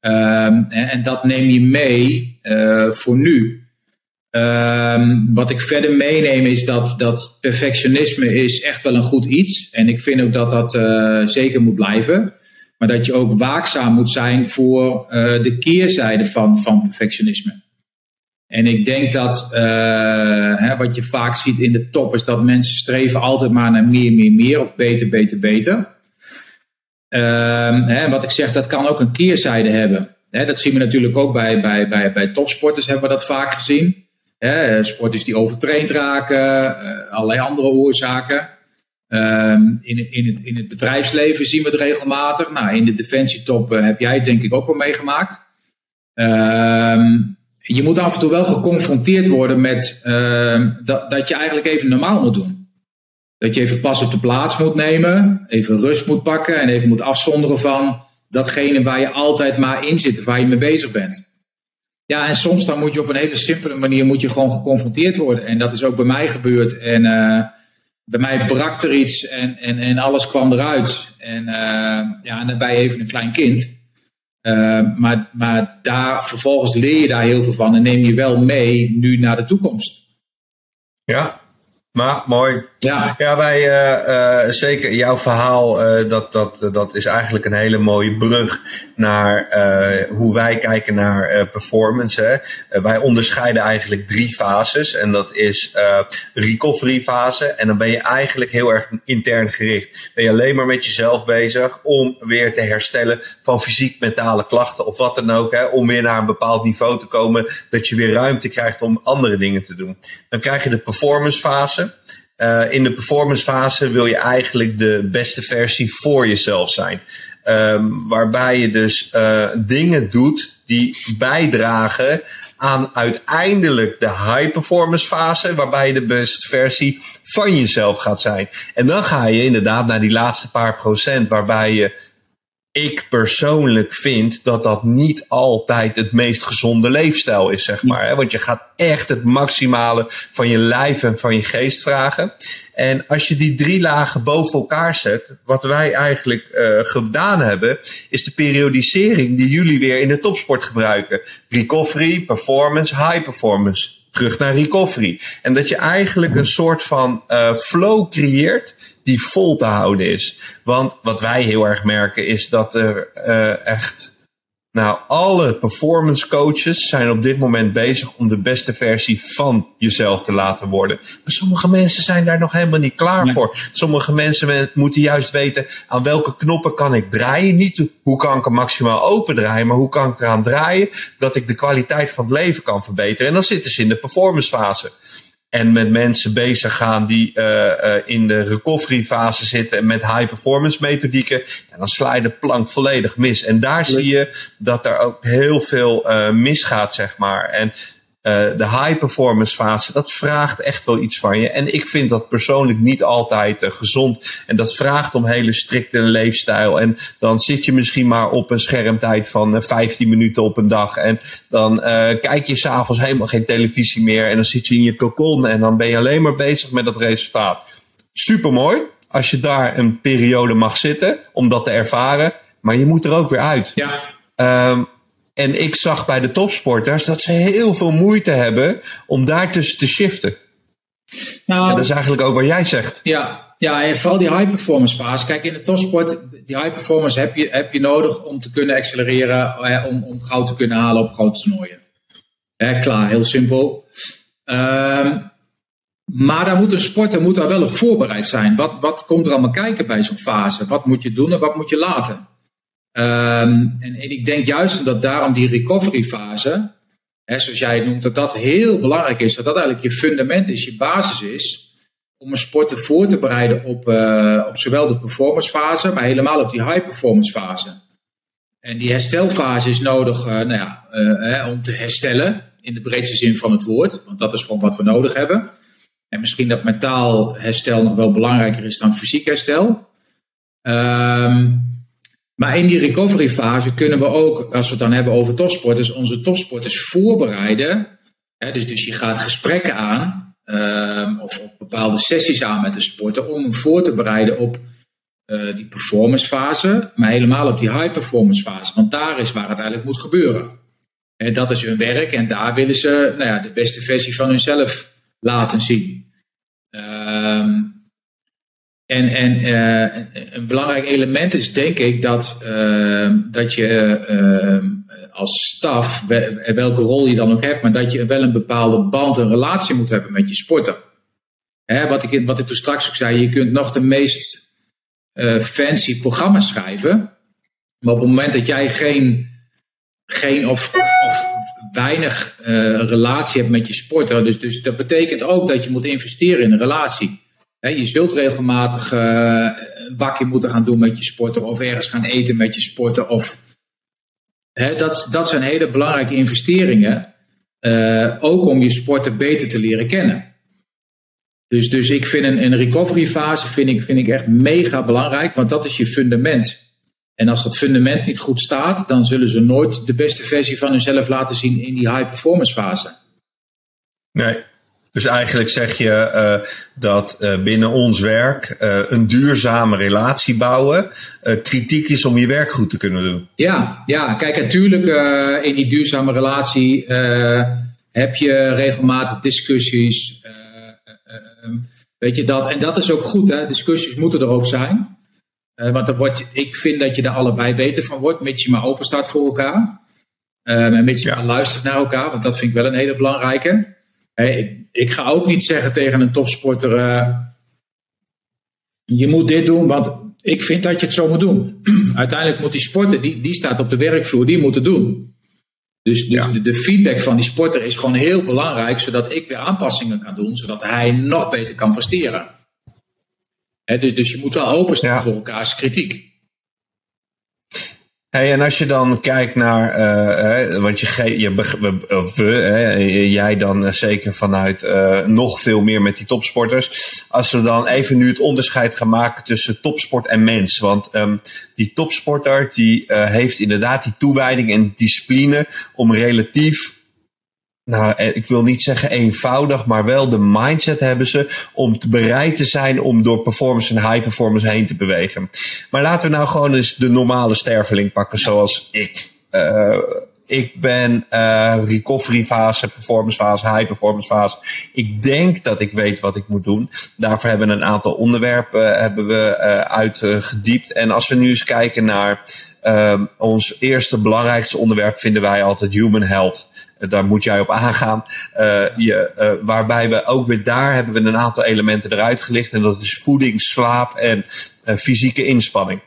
Um, en, en, dat neem je mee uh, voor nu. Um, wat ik verder meeneem is dat, dat perfectionisme is echt wel een goed iets. En ik vind ook dat dat uh, zeker moet blijven. Maar dat je ook waakzaam moet zijn voor uh, de keerzijde van, van perfectionisme. En ik denk dat uh, hè, wat je vaak ziet in de top is dat mensen streven altijd maar naar meer, meer, meer of beter, beter, beter. Uh, hè, wat ik zeg, dat kan ook een keerzijde hebben. dat zien we natuurlijk ook bij, bij, bij, bij topsporters, hebben we dat vaak gezien. sporters die overtraind raken, allerlei andere oorzaken. Ehm, in, in, het, in het bedrijfsleven zien we het regelmatig. Nou, in de defensietop heb jij het denk ik ook wel meegemaakt. Ehm, je moet af en toe wel geconfronteerd worden met ehm, dat, dat je eigenlijk even normaal moet doen. Dat je even pas op de plaats moet nemen, even rust moet pakken en even moet afzonderen van datgene waar je altijd maar in zit, waar je mee bezig bent. Ja, en soms dan moet je op een hele simpele manier moet je gewoon geconfronteerd worden. En dat is ook bij mij gebeurd. En uh, bij mij brak er iets en, en, en alles kwam eruit. En, uh, ja, en dan ben je even een klein kind. Uh, maar, maar daar, vervolgens leer je daar heel veel van en neem je wel mee nu naar de toekomst.
Ja, maar mooi. Ja, ja wij, uh, zeker jouw verhaal, uh, dat, dat, dat is eigenlijk een hele mooie brug naar hoe wij kijken naar performance. Hè. wij onderscheiden eigenlijk drie fases. En dat is recovery fase. En dan ben je eigenlijk heel erg intern gericht. Ben je alleen maar met jezelf bezig om weer te herstellen van fysiek-mentale klachten of wat dan ook. Hè, om weer naar een bepaald niveau te komen. Dat je weer ruimte krijgt om andere dingen te doen. Dan krijg je de performance fase. Uh, in de performance fase wil je eigenlijk de beste versie voor jezelf zijn. Um, waarbij je dus uh, dingen doet die bijdragen aan uiteindelijk de high performance fase, waarbij je de beste versie van jezelf gaat zijn. En dan ga je inderdaad naar die laatste paar procent, waarbij je ik persoonlijk vind dat dat niet altijd het meest gezonde leefstijl is, zeg maar. Want je gaat echt het maximale van je lijf en van je geest vragen. En als je die drie lagen boven elkaar zet, wat wij eigenlijk uh, gedaan hebben, is de periodisering die jullie weer in de topsport gebruiken. Recovery, performance, high performance. Terug naar recovery. En dat je eigenlijk een soort van uh, flow creëert die vol te houden is. Want wat wij heel erg merken is dat er uh, echt. Nou, alle performance coaches zijn op dit moment bezig om de beste versie van jezelf te laten worden. Maar sommige mensen zijn daar nog helemaal niet klaar voor. Sommige mensen moeten juist weten aan welke knoppen kan ik draaien. Niet hoe kan ik hem maximaal open draaien, maar hoe kan ik eraan draaien dat ik de kwaliteit van het leven kan verbeteren. En dan zitten ze in de performance fase en met mensen bezig gaan die uh, uh, in de recovery fase zitten met high performance methodieken. En dan sla je de plank volledig mis. En daar zie je dat er ook heel veel uh, misgaat, zeg maar. En de high performance fase, dat vraagt echt wel iets van je. En ik vind dat persoonlijk niet altijd uh, gezond. En dat vraagt om hele strikte leefstijl. En dan zit je misschien maar op een schermtijd van uh, 15 minuten op een dag. En dan kijk je s'avonds helemaal geen televisie meer. En dan zit je in je cocon en dan ben je alleen maar bezig met dat resultaat. Supermooi als je daar een periode mag zitten om dat te ervaren. Maar je moet er ook weer uit.
Ja.
Um, en ik zag bij de topsporters dat ze heel veel moeite hebben om daartussen te shiften. Nou, en dat is eigenlijk ook wat jij zegt.
Ja, ja, en vooral die high performance fase. Kijk, in de topsport, die high performance heb je, heb je nodig om te kunnen accelereren, om, om goud te kunnen halen op grote toernooien. klaar, heel simpel. Um, maar daar moet een sporter moet daar wel op voorbereid zijn. Wat, wat komt er allemaal kijken bij zo'n fase? Wat moet je doen en wat moet je laten? Um, en, ik denk juist dat daarom die recovery fase, hè, zoals jij het noemt, dat dat heel belangrijk is. Dat dat eigenlijk je fundament is, je basis is. Om een sporter voor te bereiden op, uh, op zowel de performance fase, maar helemaal op die high performance fase. En die herstelfase is nodig uh, nou ja, uh, om te herstellen, in de breedste zin van het woord. Want dat is gewoon wat we nodig hebben. En misschien dat mentaal herstel nog wel belangrijker is dan fysiek herstel. Um, maar in die recovery fase kunnen we ook, als we het dan hebben over topsporters, onze topsporters voorbereiden. Hè, dus, dus je gaat gesprekken aan, uh, of, of, bepaalde sessies aan met de sporter, om voor te bereiden op uh, die performance fase, maar helemaal op die high performance fase. Want daar is waar het eigenlijk moet gebeuren. En dat is hun werk en daar willen ze nou ja, de beste versie van hunzelf laten zien. Uh, en, en uh, een belangrijk element is denk ik dat, uh, dat je uh, als staf, welke rol je dan ook hebt, maar dat je wel een bepaalde band, een relatie moet hebben met je sporter. Hè, wat, ik, wat ik toen straks ook zei, je kunt nog de meest fancy programma's schrijven, maar op het moment dat jij geen geen of, of, weinig relatie hebt met je sporter. Dus, dus dat betekent ook dat je moet investeren in een relatie. Je zult regelmatig een bakje moeten gaan doen met je sporter of ergens gaan eten met je sporter. Of, dat, dat zijn hele belangrijke investeringen. ook om je sporter beter te leren kennen. Dus, dus ik vind een, een recovery fase vind ik, vind ik echt mega belangrijk, want dat is je fundament. En als dat fundament niet goed staat, dan zullen ze nooit de beste versie van hunzelf laten zien in die high performance fase.
Nee, dus eigenlijk zeg je uh, dat uh, binnen ons werk uh, een duurzame relatie bouwen kritiek is om je werk goed te kunnen doen.
Ja, ja kijk, natuurlijk in die duurzame relatie heb je regelmatig discussies. Ehm, weet je dat? En dat is ook goed, hè? discussies moeten er ook zijn. Want dan wordt, ik vind dat je er allebei beter van wordt, mits je maar open staat voor elkaar. Um, en mits je maar luistert naar elkaar, want dat vind ik wel een hele belangrijke. Hey, ik, ik, ga ook niet zeggen tegen een topsporter: uh, je moet dit doen, want ik vind dat je het zo moet doen. Uiteindelijk moet die sporter, die, die staat op de werkvloer, die moet het doen. Dus, dus de, de, feedback van die sporter is gewoon heel belangrijk, zodat ik weer aanpassingen kan doen, zodat hij nog beter kan presteren. dus, dus je moet wel openstaan voor elkaars kritiek.
Hey, en als je dan kijkt naar, uh, want je, je jij dan eh, zeker vanuit uh, nog veel meer met die topsporters. Als we dan even nu het onderscheid gaan maken tussen topsport en mens. Want um, die topsporter die heeft inderdaad die toewijding en discipline om relatief nou, eh, ik wil niet zeggen eenvoudig, maar wel de mindset hebben ze om te bereid te zijn om door performance en high performance heen te bewegen. Maar laten we nou gewoon eens de normale sterveling pakken, zoals ik. Uh, ik ben uh, recovery fase, performance fase, high performance fase. Ik denk dat ik weet wat ik moet doen. Daarvoor hebben we een aantal onderwerpen hebben we uitgediept. en als we nu eens kijken naar uh, ons eerste belangrijkste onderwerp, vinden wij altijd human health daar moet jij op aangaan. Uh, je, uh, waarbij we ook weer daar hebben we een aantal elementen eruit gelicht. En dat is voeding, slaap en fysieke inspanning.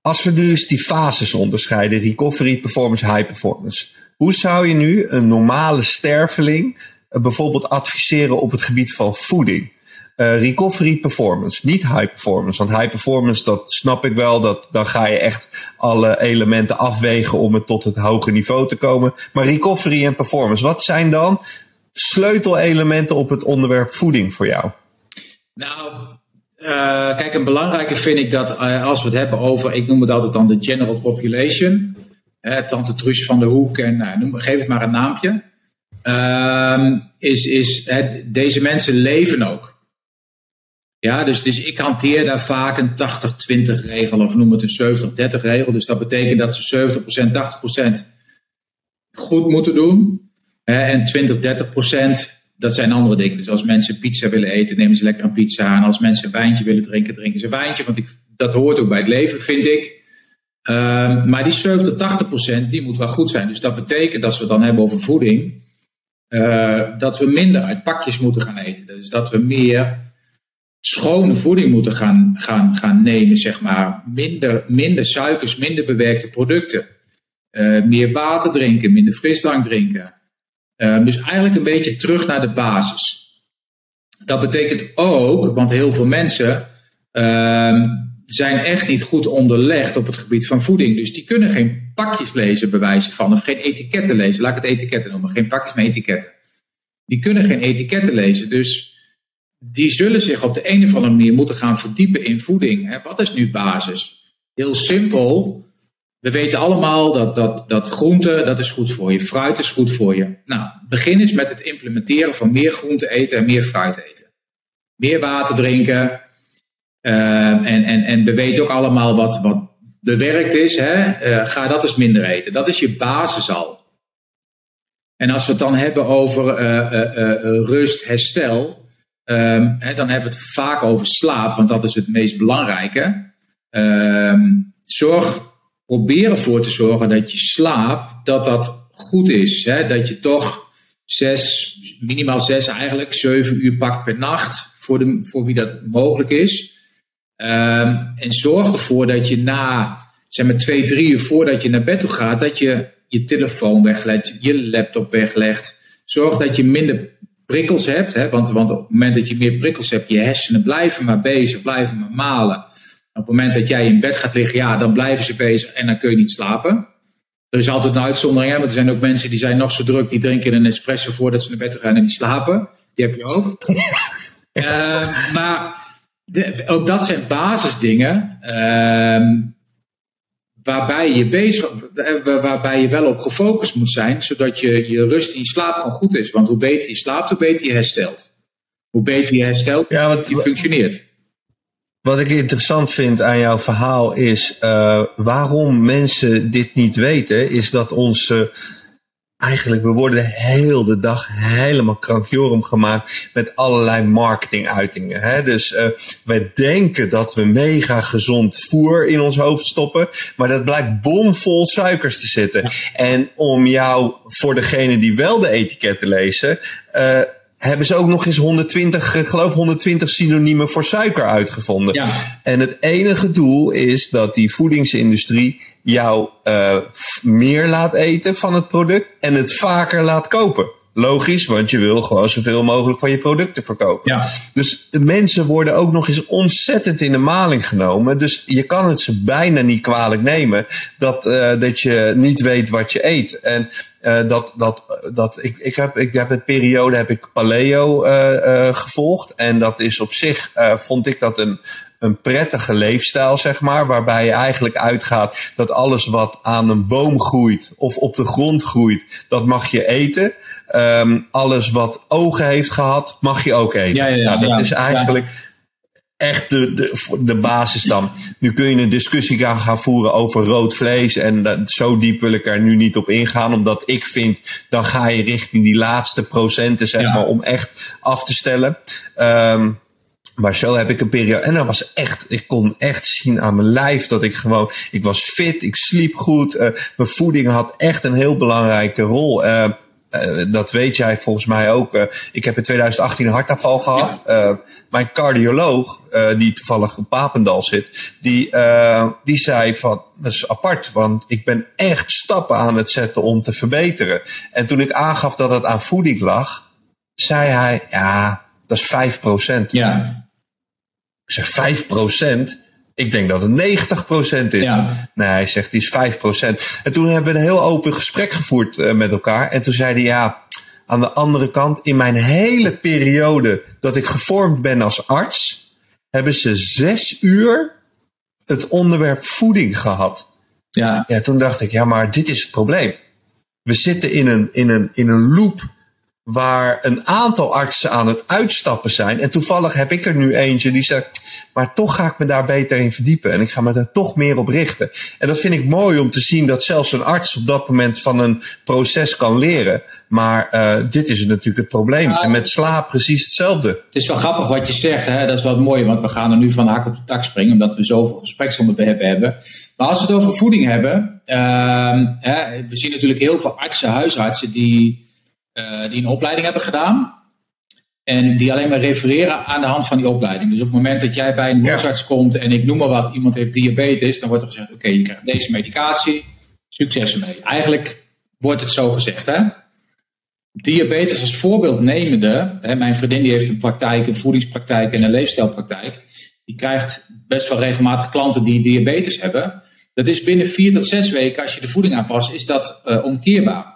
Als we nu eens die fases onderscheiden, recovery, performance, high performance. Hoe zou je nu een normale sterveling bijvoorbeeld adviseren op het gebied van voeding? Uh, recovery performance, niet high performance. Want high performance, dat snap ik wel, dat, dan ga je echt alle elementen afwegen om het tot het hoge niveau te komen. Maar recovery en performance, wat zijn dan sleutelelementen op het onderwerp voeding voor jou?
Nou, uh, kijk, een belangrijke vind ik dat uh, als we het hebben over, ik noem het altijd dan de general population. Tante Truus van de Hoek en geef het maar een naampje. Ehm, is, is, deze mensen leven ook. Ja, dus, dus ik hanteer daar vaak een 80-20 regel of noem het een 70-30 regel. Dus dat betekent dat ze 70%, 80% goed moeten doen. Hè, en 20-30% dat zijn andere dingen. Dus als mensen pizza willen eten, nemen ze lekker een pizza. En als mensen een wijntje willen drinken, drinken ze een wijntje. Want ik, dat hoort ook bij het leven, vind ik. Um, maar die 70, 80% die moet wel goed zijn. Dus dat betekent dat we het dan hebben over voeding. Uh, dat we minder uit pakjes moeten gaan eten. Dus dat we meer schone voeding moeten gaan, gaan, gaan nemen, zeg maar. Minder, minder suikers, minder bewerkte producten. Uh, meer water drinken, minder frisdrank drinken. Uh, dus eigenlijk een beetje terug naar de basis. Dat betekent ook, want heel veel mensen uh, zijn echt niet goed onderlegd op het gebied van voeding. Dus die kunnen geen pakjes lezen, bewijzen van, of geen etiketten lezen. Laat ik het etiketten noemen, geen pakjes, maar etiketten. Die kunnen geen etiketten lezen. Dus die zullen zich op de een of andere manier moeten gaan verdiepen in voeding. Hè? Wat is nu basis? Heel simpel. We weten allemaal dat, dat, dat groente, dat is goed voor je. Fruit is goed voor je. Nou, begin eens met het implementeren van meer groente eten en meer fruit eten. Meer water drinken. Uh, en, en, en we weten ook allemaal wat, wat bewerkt is. Hè? Uh, ga dat eens minder eten. Dat is je basis al. En als we het dan hebben over uh, rust, herstel Um, dan hebben we het vaak over slaap, want dat is het meest belangrijke. Um, zorg, probeer ervoor te zorgen dat je slaap, dat dat goed is. Dat je toch zes, minimaal zes eigenlijk, zeven uur pakt per nacht, voor, de, voor wie dat mogelijk is. Um, en zorg ervoor dat je na zeg maar twee, drie uur voordat je naar bed toe gaat, dat je je telefoon weglegt, je laptop weglegt. Zorg dat je minder prikkels hebt. Hè? Want, want op het moment dat je meer prikkels hebt, je hersenen blijven maar bezig, blijven maar malen. Op het moment dat jij in bed gaat liggen, ja, dan blijven ze bezig en dan kun je niet slapen. Er is altijd een uitzondering, hè? want er zijn ook mensen die zijn nog zo druk, die drinken een espresso voordat ze naar bed gaan en die slapen. Die heb je ook. uh, maar de, ook dat zijn basisdingen. Uh, waarbij je, bezig, waarbij je wel op gefocust moet zijn, zodat je, je rust in je slaap gewoon goed is. Want hoe beter je slaapt, hoe beter je herstelt. Hoe beter je herstelt, ja, wat, je functioneert.
Wat ik interessant vind aan jouw verhaal is uh, waarom mensen dit niet weten, is dat onze eigenlijk, we worden heel de dag helemaal krankjorum gemaakt met allerlei marketinguitingen. Hè? Dus uh, wij denken dat we mega gezond voer in ons hoofd stoppen, maar dat blijkt bomvol suikers te zitten. En om jou, voor degene die wel de etiketten lezen, uh, hebben ze ook nog eens 120, ik geloof 120 synoniemen voor suiker uitgevonden. Ja. En het enige doel is dat die voedingsindustrie jou uh, meer laat eten van het product en het vaker laat kopen. Logisch, want je wil gewoon zoveel mogelijk van je producten verkopen. Ja. Dus de mensen worden ook nog eens ontzettend in de maling genomen. Dus je kan het ze bijna niet kwalijk nemen dat, uh, dat je niet weet wat je eet. En uh, dat, dat, dat ik, ik heb, ik heb een periode heb ik paleo uh, gevolgd. En dat is op zich, vond ik dat een, een prettige leefstijl, zeg maar. Waarbij je eigenlijk uitgaat dat alles wat aan een boom groeit of op de grond groeit, dat mag je eten. Um, alles wat ogen heeft gehad, mag je ook eten. Ja, ja, ja, nou, dat is eigenlijk echt de, de, de basis dan. Nu kun je een discussie gaan, gaan voeren over rood vlees. En dat, zo diep wil ik er nu niet op ingaan. Omdat ik vind, dan ga je richting die laatste procenten, zeg maar, om echt af te stellen. Um, maar zo heb ik een periode. En dat was echt, ik kon echt zien aan mijn lijf dat ik gewoon, ik was fit, ik sliep goed. Uh, mijn voeding had echt een heel belangrijke rol. Uh, uh, dat weet jij volgens mij ook. ik heb in 2018 een hartaanval gehad. Ja. mijn cardioloog, die toevallig op Papendal zit, die, die zei van, dat is apart, want ik ben echt stappen aan het zetten om te verbeteren. En toen ik aangaf dat het aan voeding lag, zei hij, ja, dat is 5%. Ja. Zeg 5 procent. Ik denk dat het 90 procent is. Ja. Nee, hij zegt die is 5 procent. En toen hebben we een heel open gesprek gevoerd uh, met elkaar. En toen zei hij ja, aan de andere kant, in mijn hele periode dat ik gevormd ben als arts, hebben ze zes uur het onderwerp voeding gehad. Ja. ja, toen dacht ik, ja, maar dit is het probleem. We zitten in een, in een, in een loop waar een aantal artsen aan het uitstappen zijn. En toevallig heb ik er nu eentje die zegt, maar toch ga ik me daar beter in verdiepen en ik ga me daar toch meer op richten. En dat vind ik mooi om te zien dat zelfs een arts op dat moment van een proces kan leren. Maar uh, dit is natuurlijk het probleem. en met slaap precies hetzelfde.
Het is wel grappig wat je zegt, hè? dat is wel mooi, want we gaan er nu van hak op de tak springen, omdat we zoveel gespreksonderwerpen hebben. Maar als we het over voeding hebben, uh, hè, we zien natuurlijk heel veel artsen, huisartsen die uh, die een opleiding hebben gedaan. En die alleen maar refereren aan de hand van die opleiding. Dus op het moment dat jij bij een huisarts komt en ik noem maar wat, iemand heeft diabetes, dan wordt er gezegd: oké, je krijgt deze medicatie, succes ermee. Eigenlijk wordt het zo gezegd, hè? Diabetes als voorbeeld nemende, hè, mijn vriendin die heeft een praktijk, een voedingspraktijk en een leefstijlpraktijk. Die krijgt best wel regelmatig klanten die diabetes hebben. Dat is binnen vier tot zes weken, als je de voeding aanpast, is dat uh, omkeerbaar.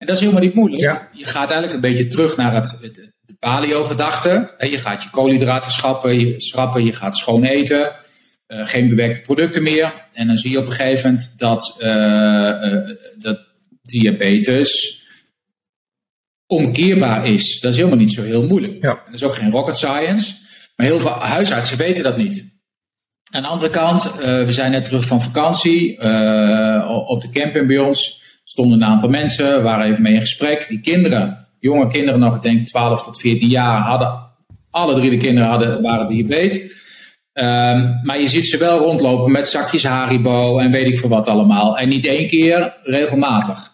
En dat is helemaal niet moeilijk. Je gaat eigenlijk een beetje terug naar het, het de paleo-gedachte. Je gaat je koolhydraten schrappen, je, schrappen, je gaat schoon eten. Uh, geen bewerkte producten meer. En dan zie je op een gegeven moment dat, uh, uh, dat diabetes omkeerbaar is. Dat is helemaal niet zo heel moeilijk. Ja. Dat is ook geen rocket science. Maar heel veel huisartsen weten dat niet. Aan de andere kant, we zijn net terug van vakantie op de camping bij ons stonden een aantal mensen, waren even mee in gesprek. Die kinderen, jonge kinderen nog, ik denk 12 tot 14 jaar, hadden, alle drie de kinderen hadden, waren diabetes. Um, maar je ziet ze wel rondlopen met zakjes Haribo en weet ik veel wat allemaal. En niet één keer, regelmatig.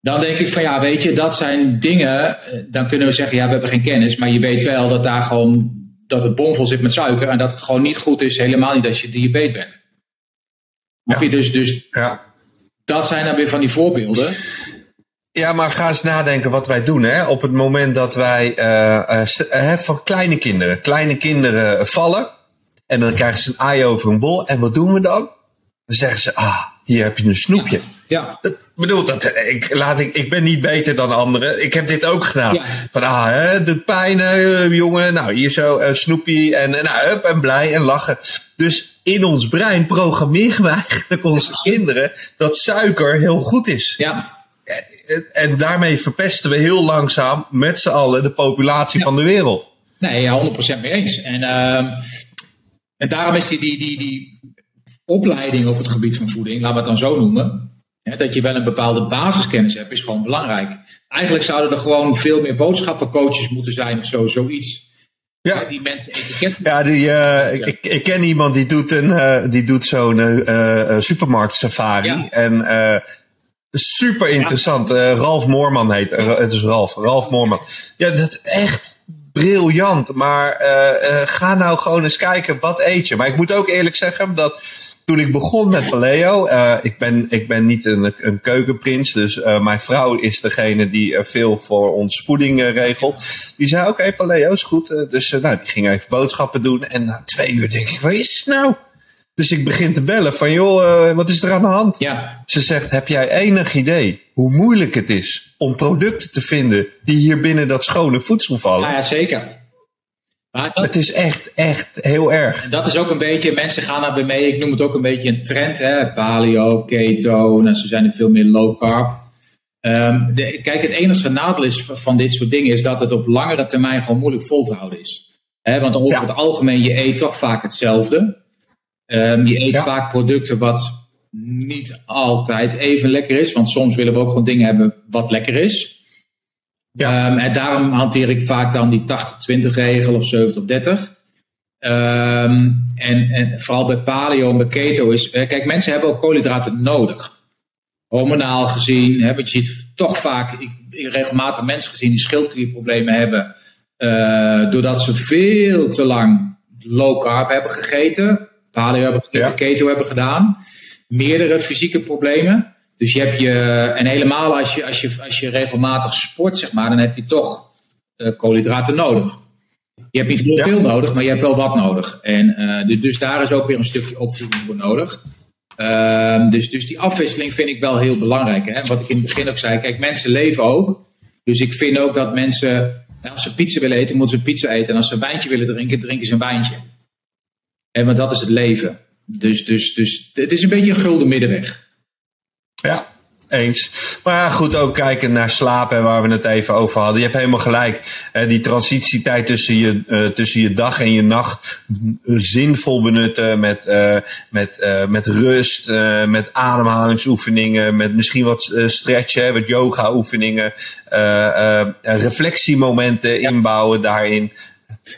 Dan denk ik van ja, weet je, dat zijn dingen. Eh, dan kunnen we zeggen, ja, we hebben geen kennis. Maar je weet wel dat daar gewoon dat het bomvol zit met suiker. En dat het gewoon niet goed is, helemaal niet als je diabetes bent. Ja. Je dus, dus
ja.
Dat zijn dan weer van die voorbeelden.
Ja, maar ga eens nadenken wat wij doen. Hè? Op het moment dat wij uh, uh, van kleine kinderen, kleine kinderen vallen. En dan krijgen ze een aai over een bol. En wat doen we dan? Dan zeggen ze, ah, hier heb je een snoepje.
Ja.
Dat, bedoel, dat, ik, laat, ik, ik ben niet beter dan anderen. Ik heb dit ook gedaan.
Ja.
Van, ah, hè, de pijn, jongen. Nou, hier zo, uh, snoepie. En, en, nou, up, en blij en lachen. Dus in ons brein programmeren we eigenlijk onze kinderen dat suiker heel goed is.
Ja.
En, en daarmee verpesten we heel langzaam met z'n allen de populatie
Ja.
van de wereld.
Nee, ja, 100% mee eens. En, ehm, en daarom is die, die, die, die opleiding op het gebied van voeding, laten we het dan zo noemen, hè, dat je wel een bepaalde basiskennis hebt, is gewoon belangrijk. Eigenlijk zouden er gewoon veel meer boodschappencoaches moeten zijn of zo, zoiets.
Ja.
Die mensen etiket.
Ja, die, eh, ik, ik, ik ken iemand die doet, een, eh, die doet zo'n eh, eh, supermarkt safari.
Ja.
En eh, super interessant. Eh, Ralf Moorman heet eh, Het is Ralf. Ralf Moorman. Ja, dat is echt briljant. Maar eh, eh, ga nou gewoon eens kijken, wat eet je? Maar ik moet ook eerlijk zeggen dat toen ik begon met paleo, eh, ik, ben, ik ben niet een, een keukenprins, dus eh, mijn vrouw is degene die eh, veel voor ons voeding regelt. Die zei, oké, paleo is goed. Dus nou, die ging even boodschappen doen. En na twee uur denk ik, waar is het nou? Dus ik begin te bellen van, joh, wat is er aan de hand?
Ja,
Ze zegt, heb jij enig idee hoe moeilijk het is om producten te vinden die hier binnen dat schone voedsel vallen?
nou ja, zeker. Maar dat,
Het is echt, echt heel erg.
En dat is ook een beetje, mensen gaan daarbij mee. Ik noem het ook een beetje een trend, hè? Paleo, keto, nou, ze zijn er veel meer low carb. Ehm, de, kijk, het enige nadeel is van dit soort dingen is dat het op langere termijn gewoon moeilijk vol te houden is. Hè, want over
Ja.
het algemeen, je eet toch vaak hetzelfde. Ehm, je eet
Ja.
vaak producten wat niet altijd even lekker is. Want soms willen we ook gewoon dingen hebben wat lekker is.
Ja.
Ehm, en daarom hanteer ik vaak dan die 80-20 regel of 70-30. Ehm, en, en vooral bij paleo en bij keto is... eh, Kijk, mensen hebben ook koolhydraten nodig. Hormonaal gezien. Hè, want je ziet toch vaak... Ik, ik regelmatig mensen gezien die schildklierproblemen hebben... eh, doordat ze veel te lang low carb hebben gegeten. Paleo hebben gegeten,
Ja.
keto hebben gedaan. Meerdere fysieke problemen. Dus je hebt je... En helemaal als je, als je, als je regelmatig sport, zeg maar... dan heb je toch eh, koolhydraten nodig. Je hebt niet heel
Ja.
veel nodig, maar je hebt wel wat nodig. En, eh, dus, dus daar is ook weer een stukje opvoeding voor nodig. Ehm, dus, dus die afwisseling vind ik wel heel belangrijk. Hè? Wat ik in het begin ook zei, kijk, mensen leven ook. Dus ik vind ook dat mensen, nou, als ze pizza willen eten, moeten ze pizza eten. En als ze een wijntje willen drinken, drinken ze een wijntje. En want dat is het leven. Dus, dus, dus het is een beetje een gulden middenweg.
Ja, eens. Maar goed, ook kijken naar slaap, hè, waar we het even over hadden. Je hebt helemaal gelijk. Hè, die transitietijd tussen je, eh, tussen je dag en je nacht zinvol benutten met, eh, met, eh, met rust, eh, met ademhalingsoefeningen, met misschien wat eh, stretchen, wat yoga-oefeningen, eh, eh, reflectiemomenten inbouwen daarin.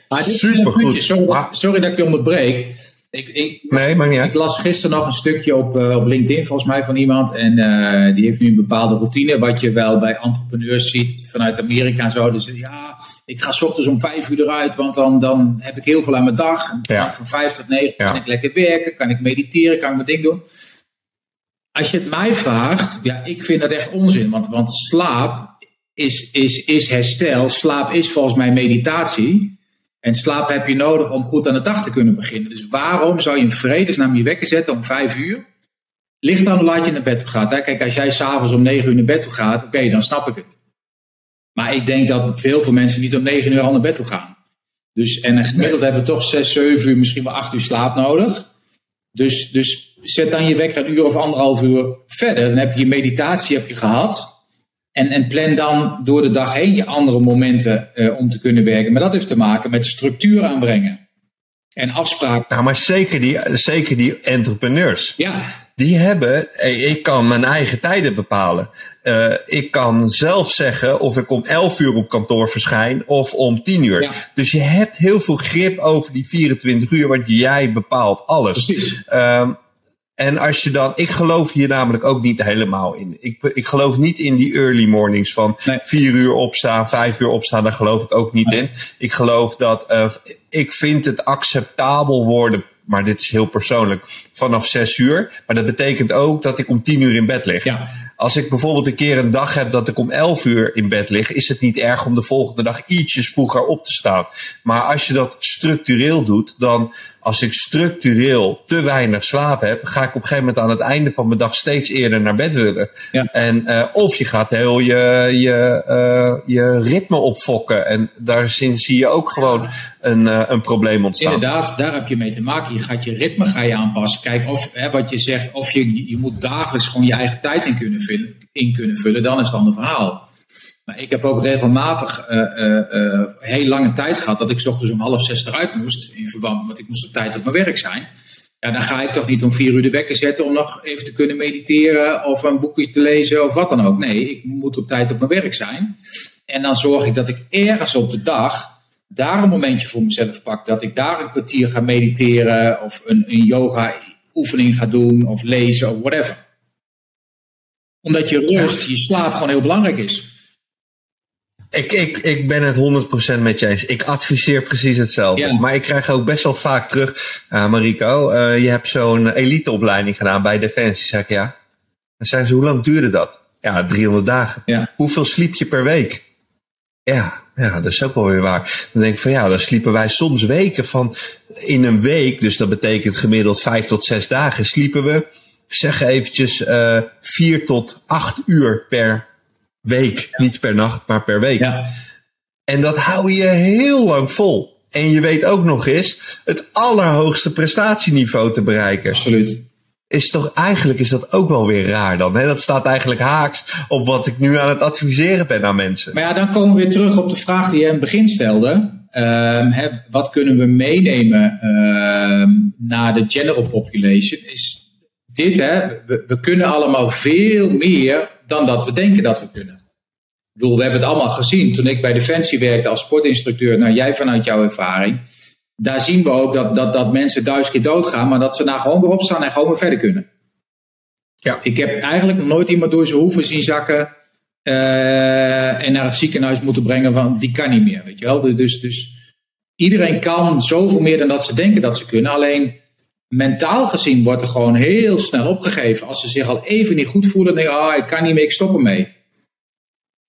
Maar dit
Supergoed.
sorry dat ik je onderbreek. Ik, ik,
Nee, maar niet
Ik las gisteren nog een stukje op, eh, op LinkedIn, volgens mij, van iemand. En eh, die heeft nu een bepaalde routine, wat je wel bij entrepreneurs ziet vanuit Amerika en zo. Dus ja, ik ga 's ochtends om vijf uur eruit, want dan, dan heb ik heel veel aan mijn dag. En dan
Ja.
kan ik van vijf tot negen
Ja.
kan ik lekker werken, kan ik mediteren, kan ik mijn ding doen. Als je het mij vraagt, ja, ik vind dat echt onzin. Want, want slaap is, is, is herstel. Slaap is volgens mij meditatie. En slaap heb je nodig om goed aan de dag te kunnen beginnen. Dus waarom zou je in vredesnaam je wekker zetten om vijf uur? Ligt dan hoe laat je naar bed toe gaat. Kijk, als jij s'avonds om negen uur naar bed toe gaat, oké, dan snap ik het. Maar ik denk dat veel veel mensen niet om negen uur al naar bed toe gaan. Dus, en gemiddeld hebben we toch zes, zeven uur, misschien wel acht uur slaap nodig. Dus, dus zet dan je wekker een uur of anderhalf uur verder. Dan heb je je meditatie heb je gehad. En, en plan dan door de dag heen je andere momenten eh, om te kunnen werken. Maar dat heeft te maken met structuur aanbrengen. En afspraken.
Nou, maar zeker die, zeker die entrepreneurs.
Ja,
die hebben, eh, ik kan mijn eigen tijden bepalen. Eh, ik kan zelf zeggen of ik om 11 uur op kantoor verschijn of om 10 uur.
Ja.
Dus je hebt heel veel grip over die 24 uur, want jij bepaalt alles.
precies.
Ehm, en als je dan, ik geloof hier namelijk ook niet helemaal in. Ik, ik geloof niet in die early mornings van
Nee.
vier uur opstaan, vijf uur opstaan. Daar geloof ik ook niet
Nee.
in. Ik geloof dat, eh, ik vind het acceptabel worden maar dit is heel persoonlijk, vanaf zes uur. Maar dat betekent ook dat ik om tien uur in bed lig.
Ja.
Als ik bijvoorbeeld een keer een dag heb dat ik om 11 uur in bed lig, is het niet erg om de volgende dag ietsjes vroeger op te staan. Maar als je dat structureel doet, dan als ik structureel te weinig slaap heb, ga ik op een gegeven moment aan het einde van mijn dag steeds eerder naar bed willen.
Ja.
En, uh, of je gaat heel je, je, uh, je ritme opfokken. En daar zie je ook gewoon een, uh, een probleem ontstaan.
Inderdaad, daar heb je mee te maken. Je gaat je ritme ga je aanpassen. Kijk, of hè, wat je zegt, of je, je moet dagelijks gewoon je eigen tijd in kunnen, vullen, in kunnen vullen, dan is het een ander verhaal. Ik heb ook regelmatig uh, uh, uh, heel lange tijd gehad dat ik s ochtends om half zes eruit moest. In verband met ik moest op tijd op mijn werk zijn. Ja, dan ga ik toch niet om vier uur de wekker zetten om nog even te kunnen mediteren of een boekje te lezen of wat dan ook. Nee, ik moet op tijd op mijn werk zijn. En dan zorg ik dat ik ergens op de dag daar een momentje voor mezelf pak. Dat ik daar een kwartier ga mediteren of een, een yoga oefening ga doen of lezen of whatever. Omdat je rust, je slaap gewoon heel belangrijk is.
Ik, ik, ik ben het 100% met je eens. Ik adviseer precies hetzelfde.
Ja.
Maar ik krijg ook best wel vaak terug, uh, Mariko, uh, je hebt zo'n eliteopleiding gedaan bij Defensie. Zeg ik ja. Dan zeggen ze, hoe lang duurde dat? Ja, 300 dagen.
Ja.
Hoeveel sliep je per week? Ja, ja, dat is ook wel weer waar. Dan denk ik van ja, dan sliepen wij soms weken van in een week, dus dat betekent gemiddeld vijf tot zes dagen, sliepen we, zeg eventjes, uh, vier tot acht uur per week. Ja. Niet per nacht, maar per week.
Ja.
En dat hou je heel lang vol. En je weet ook nog eens het allerhoogste prestatieniveau te bereiken.
Absoluut.
Is toch eigenlijk is dat ook wel weer raar dan. Hè? Dat staat eigenlijk haaks op wat ik nu aan het adviseren ben aan mensen.
Maar ja, dan komen we weer terug op de vraag die je in het begin stelde. Hè, wat kunnen we meenemen um, naar de general population? Is dit, hè? We, we kunnen allemaal veel meer dan dat we denken dat we kunnen. Ik bedoel, we hebben het allemaal gezien. Toen ik bij Defensie werkte als sportinstructeur, nou jij vanuit jouw ervaring, daar zien we ook dat, dat, dat mensen duizend keer doodgaan, maar dat ze daar gewoon weer opstaan en gewoon weer verder kunnen.
Ja.
Ik heb eigenlijk nog nooit iemand door zijn hoeven zien zakken uh, en naar het ziekenhuis moeten brengen, want die kan niet meer, weet je wel. Dus, dus, dus iedereen kan zoveel meer dan dat ze denken dat ze kunnen. Alleen mentaal gezien wordt er gewoon heel snel opgegeven. Als ze zich al even niet goed voelen, denk ah, ik kan niet meer, ik stop ermee.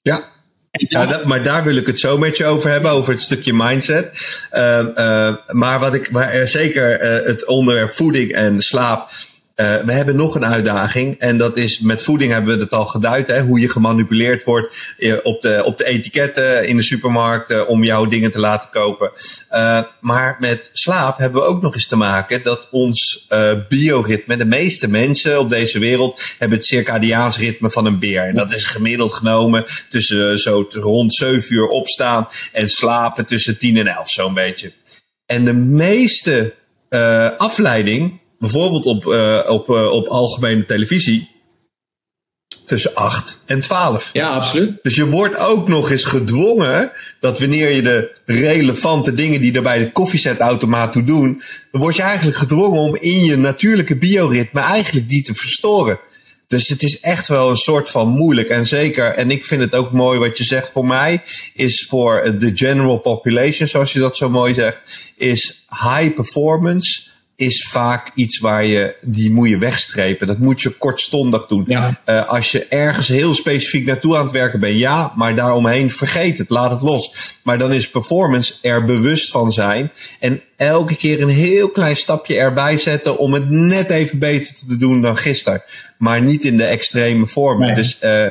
Ja. Ja, dat, maar daar wil ik het zo met je over hebben, over het stukje mindset. Uh, uh, maar wat ik, maar zeker uh, het onderwerp voeding en slaap. Uh, we hebben nog een uitdaging en dat is met voeding hebben we het al geduid, hè, hoe je gemanipuleerd wordt uh, op, de, op de etiketten in de supermarkt uh, om jouw dingen te laten kopen. maar met slaap hebben we ook nog eens te maken dat ons bioritme, de meeste mensen op deze wereld hebben het circadiaans ritme van een beer. En dat is gemiddeld genomen tussen zo rond 7 uur opstaan en slapen tussen 10 en 11 zo'n beetje. En de meeste afleiding bijvoorbeeld op, uh, op, uh, op algemene televisie, tussen 8 en 12.
Ja, absoluut.
Dus je wordt ook nog eens gedwongen dat wanneer je de relevante dingen die er bij de koffiezetautomaat toe doen, dan word je eigenlijk gedwongen om in je natuurlijke bioritme eigenlijk die te verstoren. Dus het is echt wel een soort van moeilijk. En zeker, en ik vind het ook mooi wat je zegt voor mij, is voor de general population, zoals je dat zo mooi zegt, is high performance is vaak iets waar je, die moet je wegstrepen. Dat moet je kortstondig doen.
Ja.
Uh, als je ergens heel specifiek naartoe aan het werken bent, ja, maar daaromheen vergeet het, laat het los. Maar dan is performance er bewust van zijn en elke keer een heel klein stapje erbij zetten om het net even beter te doen dan gisteren. Maar niet in de extreme vormen.
Nee.
Dus uh,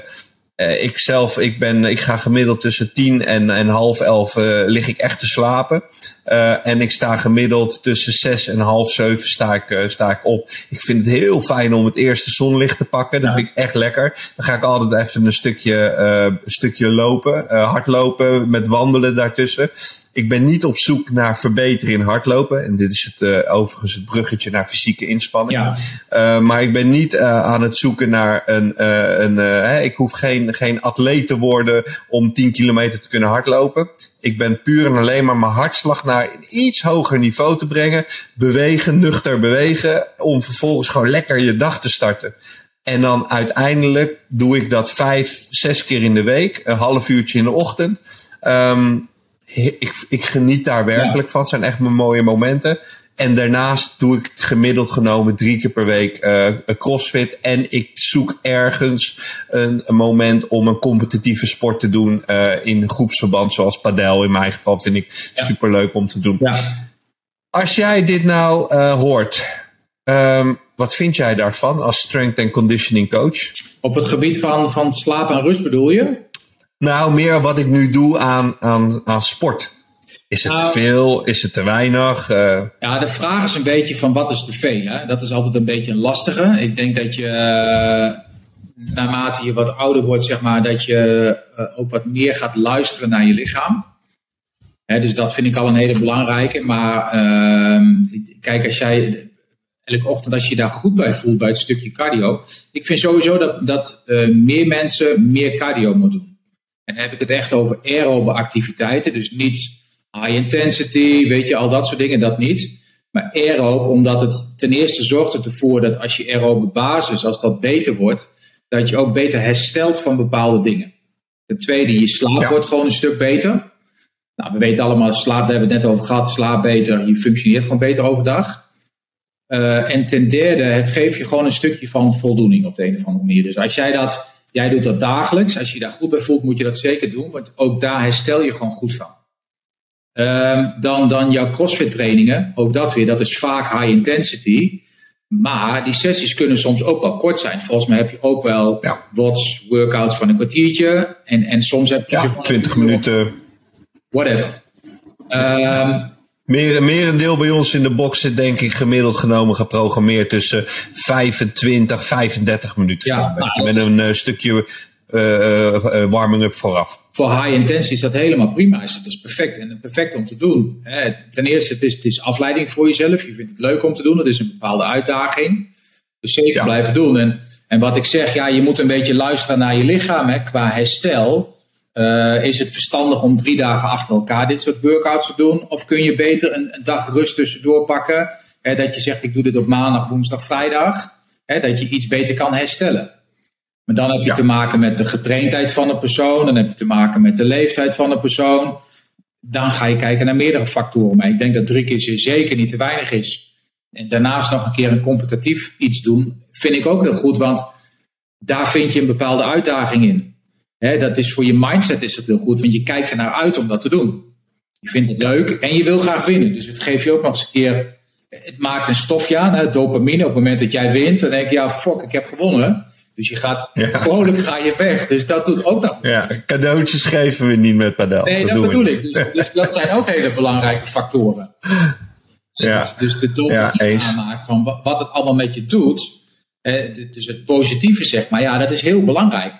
uh, ik zelf, ik, ben, ik ga gemiddeld tussen tien en, en half elf uh, lig ik echt te slapen. Uh, en ik sta gemiddeld tussen zes en half zeven sta ik, uh, sta ik op. Ik vind het heel fijn om het eerste zonlicht te pakken. Dat
Ja.
vind ik echt lekker. Dan ga ik altijd even een stukje, uh, een stukje lopen. Hardlopen met wandelen daartussen. Ik ben niet op zoek naar verbeteren in hardlopen. En dit is het, overigens het bruggetje naar fysieke inspanning.
Ja.
Maar ik ben niet aan het zoeken naar een. Een hè, ik hoef geen, geen atleet te worden om 10 kilometer te kunnen hardlopen. Ik ben puur en alleen maar mijn hartslag naar een iets hoger niveau te brengen. Bewegen, nuchter bewegen. Om vervolgens gewoon lekker je dag te starten. En dan uiteindelijk doe ik dat vijf, zes keer in de week. Een half uurtje in de ochtend. Um, ik, ik, geniet daar werkelijk ja. van. Het zijn echt mijn mooie momenten. En daarnaast doe ik gemiddeld genomen drie keer per week uh, crossfit. En ik zoek ergens een, een, moment om een competitieve sport te doen uh, in groepsverband, zoals padel. In mijn geval vind ik ja. super leuk om te doen. Ja. Als jij dit nou uh, hoort, um, wat vind jij daarvan als strength and conditioning coach?
Op het gebied van, van slaap en rust bedoel je?
Nou, meer wat ik nu doe aan, aan, aan sport. Is het te nou, veel? Is het te weinig? Uh...
Ja, de vraag is een beetje van wat is te veel? Hè? Dat is altijd een beetje een lastige. Ik denk dat je, uh, naarmate je wat ouder wordt, zeg maar, dat je uh, ook wat meer gaat luisteren naar je lichaam. Hè, dus dat vind ik al een hele belangrijke. Maar ehm, kijk, als jij elke ochtend, als je daar goed bij voelt bij het stukje cardio. Ik vind sowieso dat, dat meer mensen meer cardio moeten doen. En dan heb ik het echt over aerobe activiteiten. Dus niet high intensity, weet je, al dat soort dingen, dat niet. Maar aerobe, omdat het ten eerste zorgt ervoor dat als je aerobe basis, als dat beter wordt, dat je ook beter herstelt van bepaalde dingen. Ten tweede, je slaap wordt gewoon een stuk beter. Nou, we weten allemaal, slaap, daar hebben we het net over gehad, slaap beter, je functioneert gewoon beter overdag. Uh, en ten derde, het geeft je gewoon een stukje van voldoening op de een of andere manier. Dus als jij dat, jij doet dat dagelijks, als je je daar goed bij voelt, moet je dat zeker doen, want ook daar herstel je gewoon goed van. Um, dan, dan jouw CrossFit trainingen, ook dat weer, dat is vaak high intensity. Maar die sessies kunnen soms ook wel kort zijn. Volgens mij heb je ook wel ja. WOTS workouts van een kwartiertje. En, en soms heb je...
Ja, 20 minuten.
Whatever. Um,
meer, meer een deel bij ons in de box zit denk ik gemiddeld genomen geprogrammeerd tussen 25, 35 minuten. Ja, nou, met een uh, stukje warming-up vooraf
voor high intensity is dat helemaal prima. Dat is perfect en perfect om te doen. Ten eerste, het is, het is afleiding voor jezelf. Je vindt het leuk om te doen. Het is een bepaalde uitdaging. Dus zeker blijven doen. En, en wat ik zeg, ja, je moet een beetje luisteren naar je lichaam. Hè. Qua herstel uh, is het verstandig om drie dagen achter elkaar dit soort workouts te doen? Of kun je beter een, een dag rust tussendoor pakken? Hè, dat je zegt, ik doe dit op maandag, woensdag, vrijdag. Hè, dat je iets beter kan herstellen. Maar dan heb je te maken met de getraindheid van een persoon. Dan heb je te maken met de leeftijd van een persoon. Dan ga je kijken naar meerdere factoren. Maar ik denk dat drie keer zeker niet te weinig is. En daarnaast nog een keer een competitief iets doen, vind ik ook heel goed. Want daar vind je een bepaalde uitdaging in. dat is voor je mindset is dat heel goed. Want je kijkt er naar uit om dat te doen. Je vindt het leuk en je wil graag winnen. Dus het geeft je ook nog eens een keer. Het maakt een stofje aan, dopamine. Op het moment dat jij wint, dan denk je, ja, fuck, ik heb gewonnen. Dus je gaat, ja. vrolijk ga je weg. Dus dat doet ook nog.
Ja, cadeautjes geven we niet met padel.
Nee, dat, bedoel ik. Dus, dus, dat zijn ook hele belangrijke factoren. Ja. Dus, dus de dopamine ja, aanmaak van wat het allemaal met je doet. dus het positieve zeg maar, ja, dat is heel belangrijk.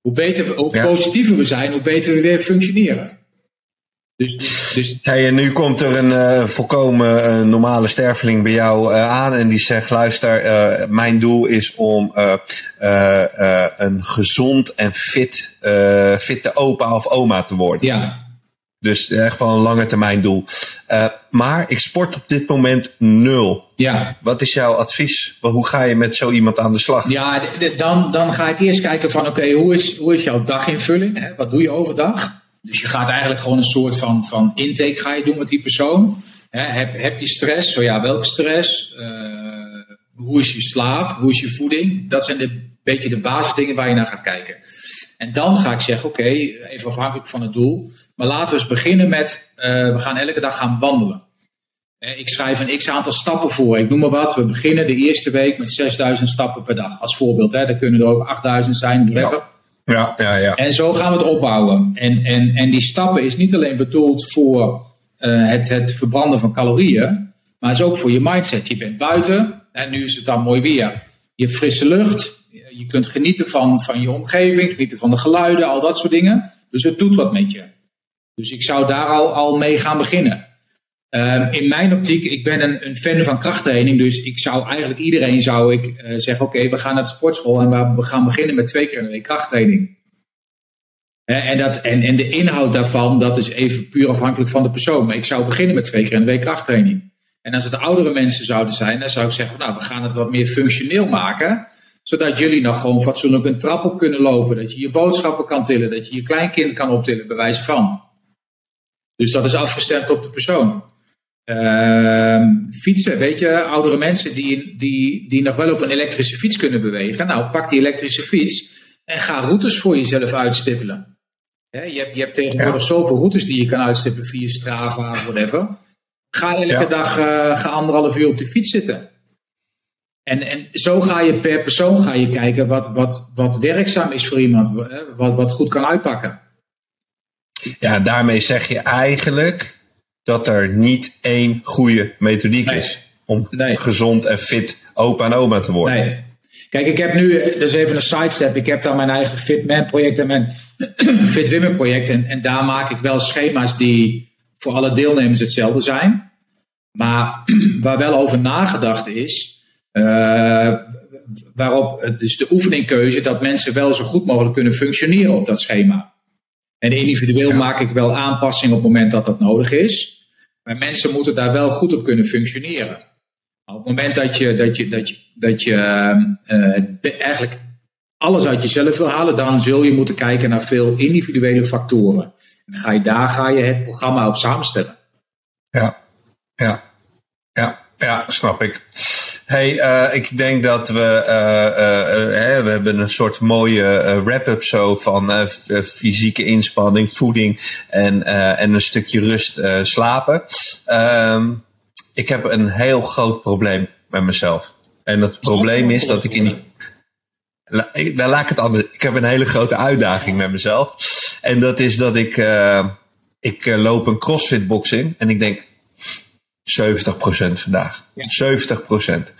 Hoe, beter, hoe positiever we zijn, hoe beter we weer functioneren.
Dus, dus... Hey, en nu komt er een uh, volkomen uh, normale sterveling bij jou uh, aan en die zegt: luister, mijn doel is om een gezond en fit, fitte opa of oma te worden.
Ja.
Dus echt wel een lange termijn doel. maar ik sport op dit moment nul.
Ja.
Wat is jouw advies? Hoe ga je met zo iemand aan de slag?
Ja, dan, dan ga ik eerst kijken van oké, hoe, is, hoe is jouw daginvulling? Hè? Wat doe je overdag? Dus je gaat eigenlijk gewoon een soort van, van intake ga je doen met die persoon. heb, heb je stress? Zo ja, welke stress? Uh, hoe is je slaap? Hoe is je voeding? Dat zijn een beetje de basisdingen waar je naar gaat kijken. En dan ga ik zeggen, oké, even afhankelijk van het doel. Maar laten we eens beginnen met, uh, we gaan elke dag gaan wandelen. Ik schrijf een x aantal stappen voor. Ik noem maar wat. We beginnen de eerste week met 6000 stappen per dag. Als voorbeeld. Hè. Dat kunnen er ook 8000 zijn.
Ja, ja, ja.
En zo gaan we het opbouwen. En, en, en die stappen is niet alleen bedoeld voor uh, het, het verbranden van calorieën, maar is ook voor je mindset. Je bent buiten en nu is het dan mooi weer. Je hebt frisse lucht, je kunt genieten van, van je omgeving, genieten van de geluiden, al dat soort dingen. Dus het doet wat met je. Dus ik zou daar al, al mee gaan beginnen. Um, in mijn optiek, ik ben een, een, fan van krachttraining, dus ik zou eigenlijk iedereen zou ik uh, zeggen, oké, we gaan naar de sportschool en we gaan beginnen met twee keer de week krachttraining. en, dat, en, en de inhoud daarvan, dat is even puur afhankelijk van de persoon. Maar ik zou beginnen met twee keer de week krachttraining. En als het oudere mensen zouden zijn, dan zou ik zeggen, nou, we gaan het wat meer functioneel maken. Zodat jullie nog gewoon fatsoenlijk een trap op kunnen lopen. Dat je je boodschappen kan tillen, dat je je kleinkind kan optillen, bij wijze van. Dus dat is afgestemd op de persoon. Ehm, fietsen, weet je, oudere mensen die, die, die nog wel op een elektrische fiets kunnen bewegen. Nou, pak die elektrische fiets en ga routes voor jezelf uitstippelen. je, hebt, je hebt tegenwoordig zoveel routes die je kan uitstippelen via Strava, whatever. Ga elke dag uh, ga anderhalf uur op de fiets zitten. En, en zo ga je per persoon ga je kijken wat, wat, wat werkzaam is voor iemand, wat, wat goed kan uitpakken.
Ja, daarmee zeg je eigenlijk dat er niet één goede methodiek is om gezond en fit opa en oma te worden. Nee.
Kijk, ik heb nu, dus even een sidestep, ik heb dan mijn eigen Fitman project en mijn Fit Women project. En, en daar maak ik wel schema's die voor alle deelnemers hetzelfde zijn. Maar waar wel over nagedacht is, uh, waarop dus de oefeningkeuze dat mensen wel zo goed mogelijk kunnen functioneren op dat schema. En individueel maak ik wel aanpassingen op het moment dat dat nodig is. Maar mensen moeten daar wel goed op kunnen functioneren. Op het moment dat je, dat je, dat je, dat je uh, eigenlijk alles uit jezelf wil halen, dan zul je moeten kijken naar veel individuele factoren. En dan ga je, daar ga je het programma op samenstellen.
Ja, ja, ja, ja, snap ik. Hey, uh, ik denk dat we, uh, uh, we hebben een soort mooie wrap-up zo van fysieke inspanning, voeding en, en een stukje rust slapen. Um, ik heb een heel groot probleem met mezelf. En dat probleem is dat ik in die. La, laat ik het anders. Ik heb een hele grote uitdaging met mezelf. En dat is dat ik. ik loop een CrossFit box in. En ik denk, 70% vandaag. 70%.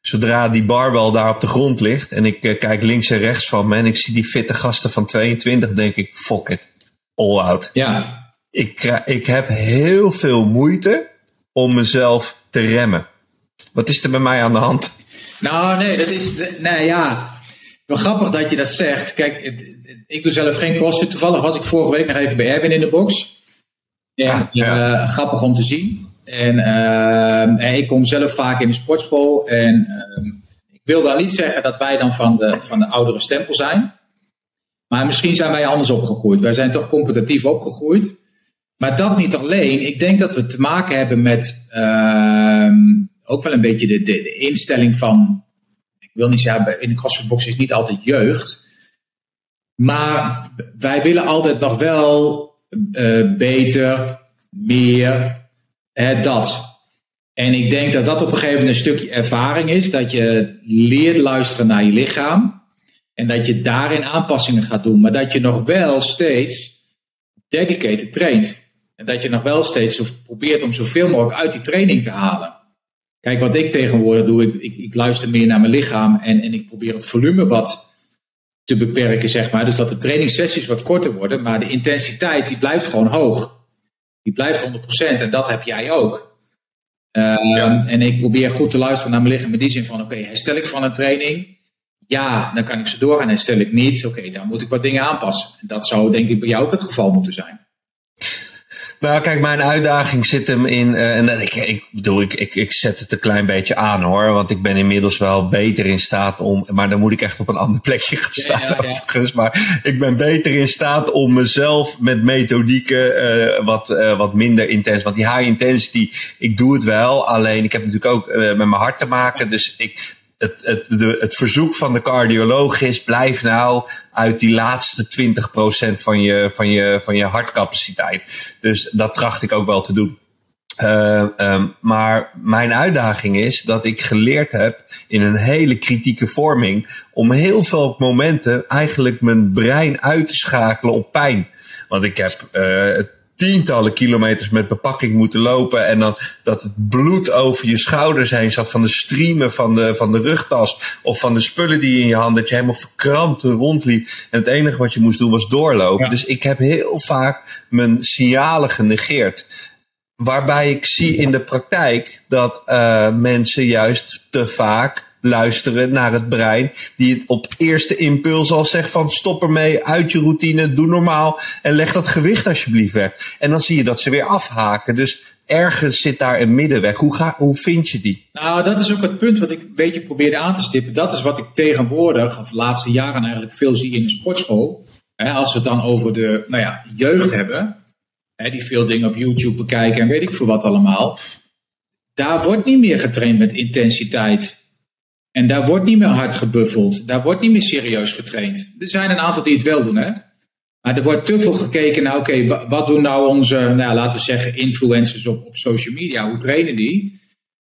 Zodra die barbel daar op de grond ligt en ik uh, kijk links en rechts van me en ik zie die fitte gasten van 22, denk ik, fuck it. All out.
Ja.
Ik, ik heb heel veel moeite om mezelf te remmen. Wat is er bij mij aan de hand?
Nou, nee, dat is, nee, ja. Wel grappig dat je dat zegt. Kijk, ik doe zelf geen crossfit. Toevallig was ik vorige week nog even bij Erwin in de box. Ja, ah, ja. Uh, grappig om te zien. En, uh, ik kom zelf vaak in de sportschool. En uh, ik wil daar niet zeggen dat wij dan van de, van de oudere stempel zijn. Maar misschien zijn wij anders opgegroeid. Wij zijn toch competitief opgegroeid. Maar dat niet alleen. Ik denk dat we te maken hebben met uh, ook wel een beetje de, de, instelling van. Ik wil niet zeggen, in de CrossFit is niet altijd jeugd. Maar wij willen altijd nog wel uh, beter, meer, dat. En ik denk dat dat op een gegeven moment een stukje ervaring is. Dat je leert luisteren naar je lichaam. En dat je daarin aanpassingen gaat doen. Maar dat je nog wel steeds dedicated traint. En dat je nog wel steeds probeert om zoveel mogelijk uit die training te halen. Kijk, wat ik tegenwoordig doe, ik, ik, ik luister meer naar mijn lichaam en, en ik probeer het volume wat te beperken, zeg maar. Dus dat de trainingssessies wat korter worden, maar de intensiteit die blijft gewoon hoog. Die blijft 100% en dat heb jij ook. Um, En ik probeer goed te luisteren naar mijn lichaam in die zin van: oké, okay, herstel ik van een training? Ja, dan kan ik ze doorgaan. Herstel ik niet? Oké, dan moet ik wat dingen aanpassen. En dat zou denk ik bij jou ook het geval moeten zijn.
Nou, kijk, mijn uitdaging zit hem in. Uh, en ik, ik bedoel, ik, ik, ik zet het een klein beetje aan hoor. Want ik ben inmiddels wel beter in staat om. Maar dan moet ik echt op een ander plekje gaan staan. Ja, ja, ja. Maar ik ben beter in staat om mezelf met methodieken uh, wat, uh, wat minder intens. Want die high intensity, ik doe het wel. Alleen ik heb natuurlijk ook met mijn hart te maken. Dus ik, het, het, het verzoek van de cardioloog is: blijf nou uit die laatste 20% van je, van, je, van je hartcapaciteit. Dus dat tracht ik ook wel te doen. Uh, um, maar mijn uitdaging is dat ik geleerd heb in een hele kritieke vorming om heel veel momenten eigenlijk mijn brein uit te schakelen op pijn. Want ik heb uh, tientallen kilometers met bepakking moeten lopen. En dan dat het bloed over je schouders heen zat van de streamen van de, van de rugtas. Of van de spullen die in je hand, dat je helemaal verkrampt rondliep. En het enige wat je moest doen was doorlopen. Dus ik heb heel vaak mijn signalen genegeerd. Waarbij ik zie in de praktijk dat uh, mensen juist te vaak luisteren naar het brein. Die het op eerste impuls al zegt van stop ermee, uit je routine, doe normaal en leg dat gewicht alsjeblieft weg. En dan zie je dat ze weer afhaken. Dus ergens zit daar een middenweg. Hoe, ga, hoe vind je die?
Nou, dat is ook het punt wat ik een beetje probeerde aan te stippen. Dat is wat ik tegenwoordig, of de laatste jaren eigenlijk veel zie in de sportschool. als we het dan over de nou ja, jeugd hebben. die veel dingen op YouTube bekijken en weet ik veel wat allemaal. Daar wordt niet meer getraind met intensiteit. En daar wordt niet meer hard gebuffeld. Daar wordt niet meer serieus getraind. Er zijn een aantal die het wel doen, hè. Maar er wordt te veel gekeken naar, oké, wat doen nou onze, nou, laten we zeggen, influencers op, op social media? Hoe trainen die?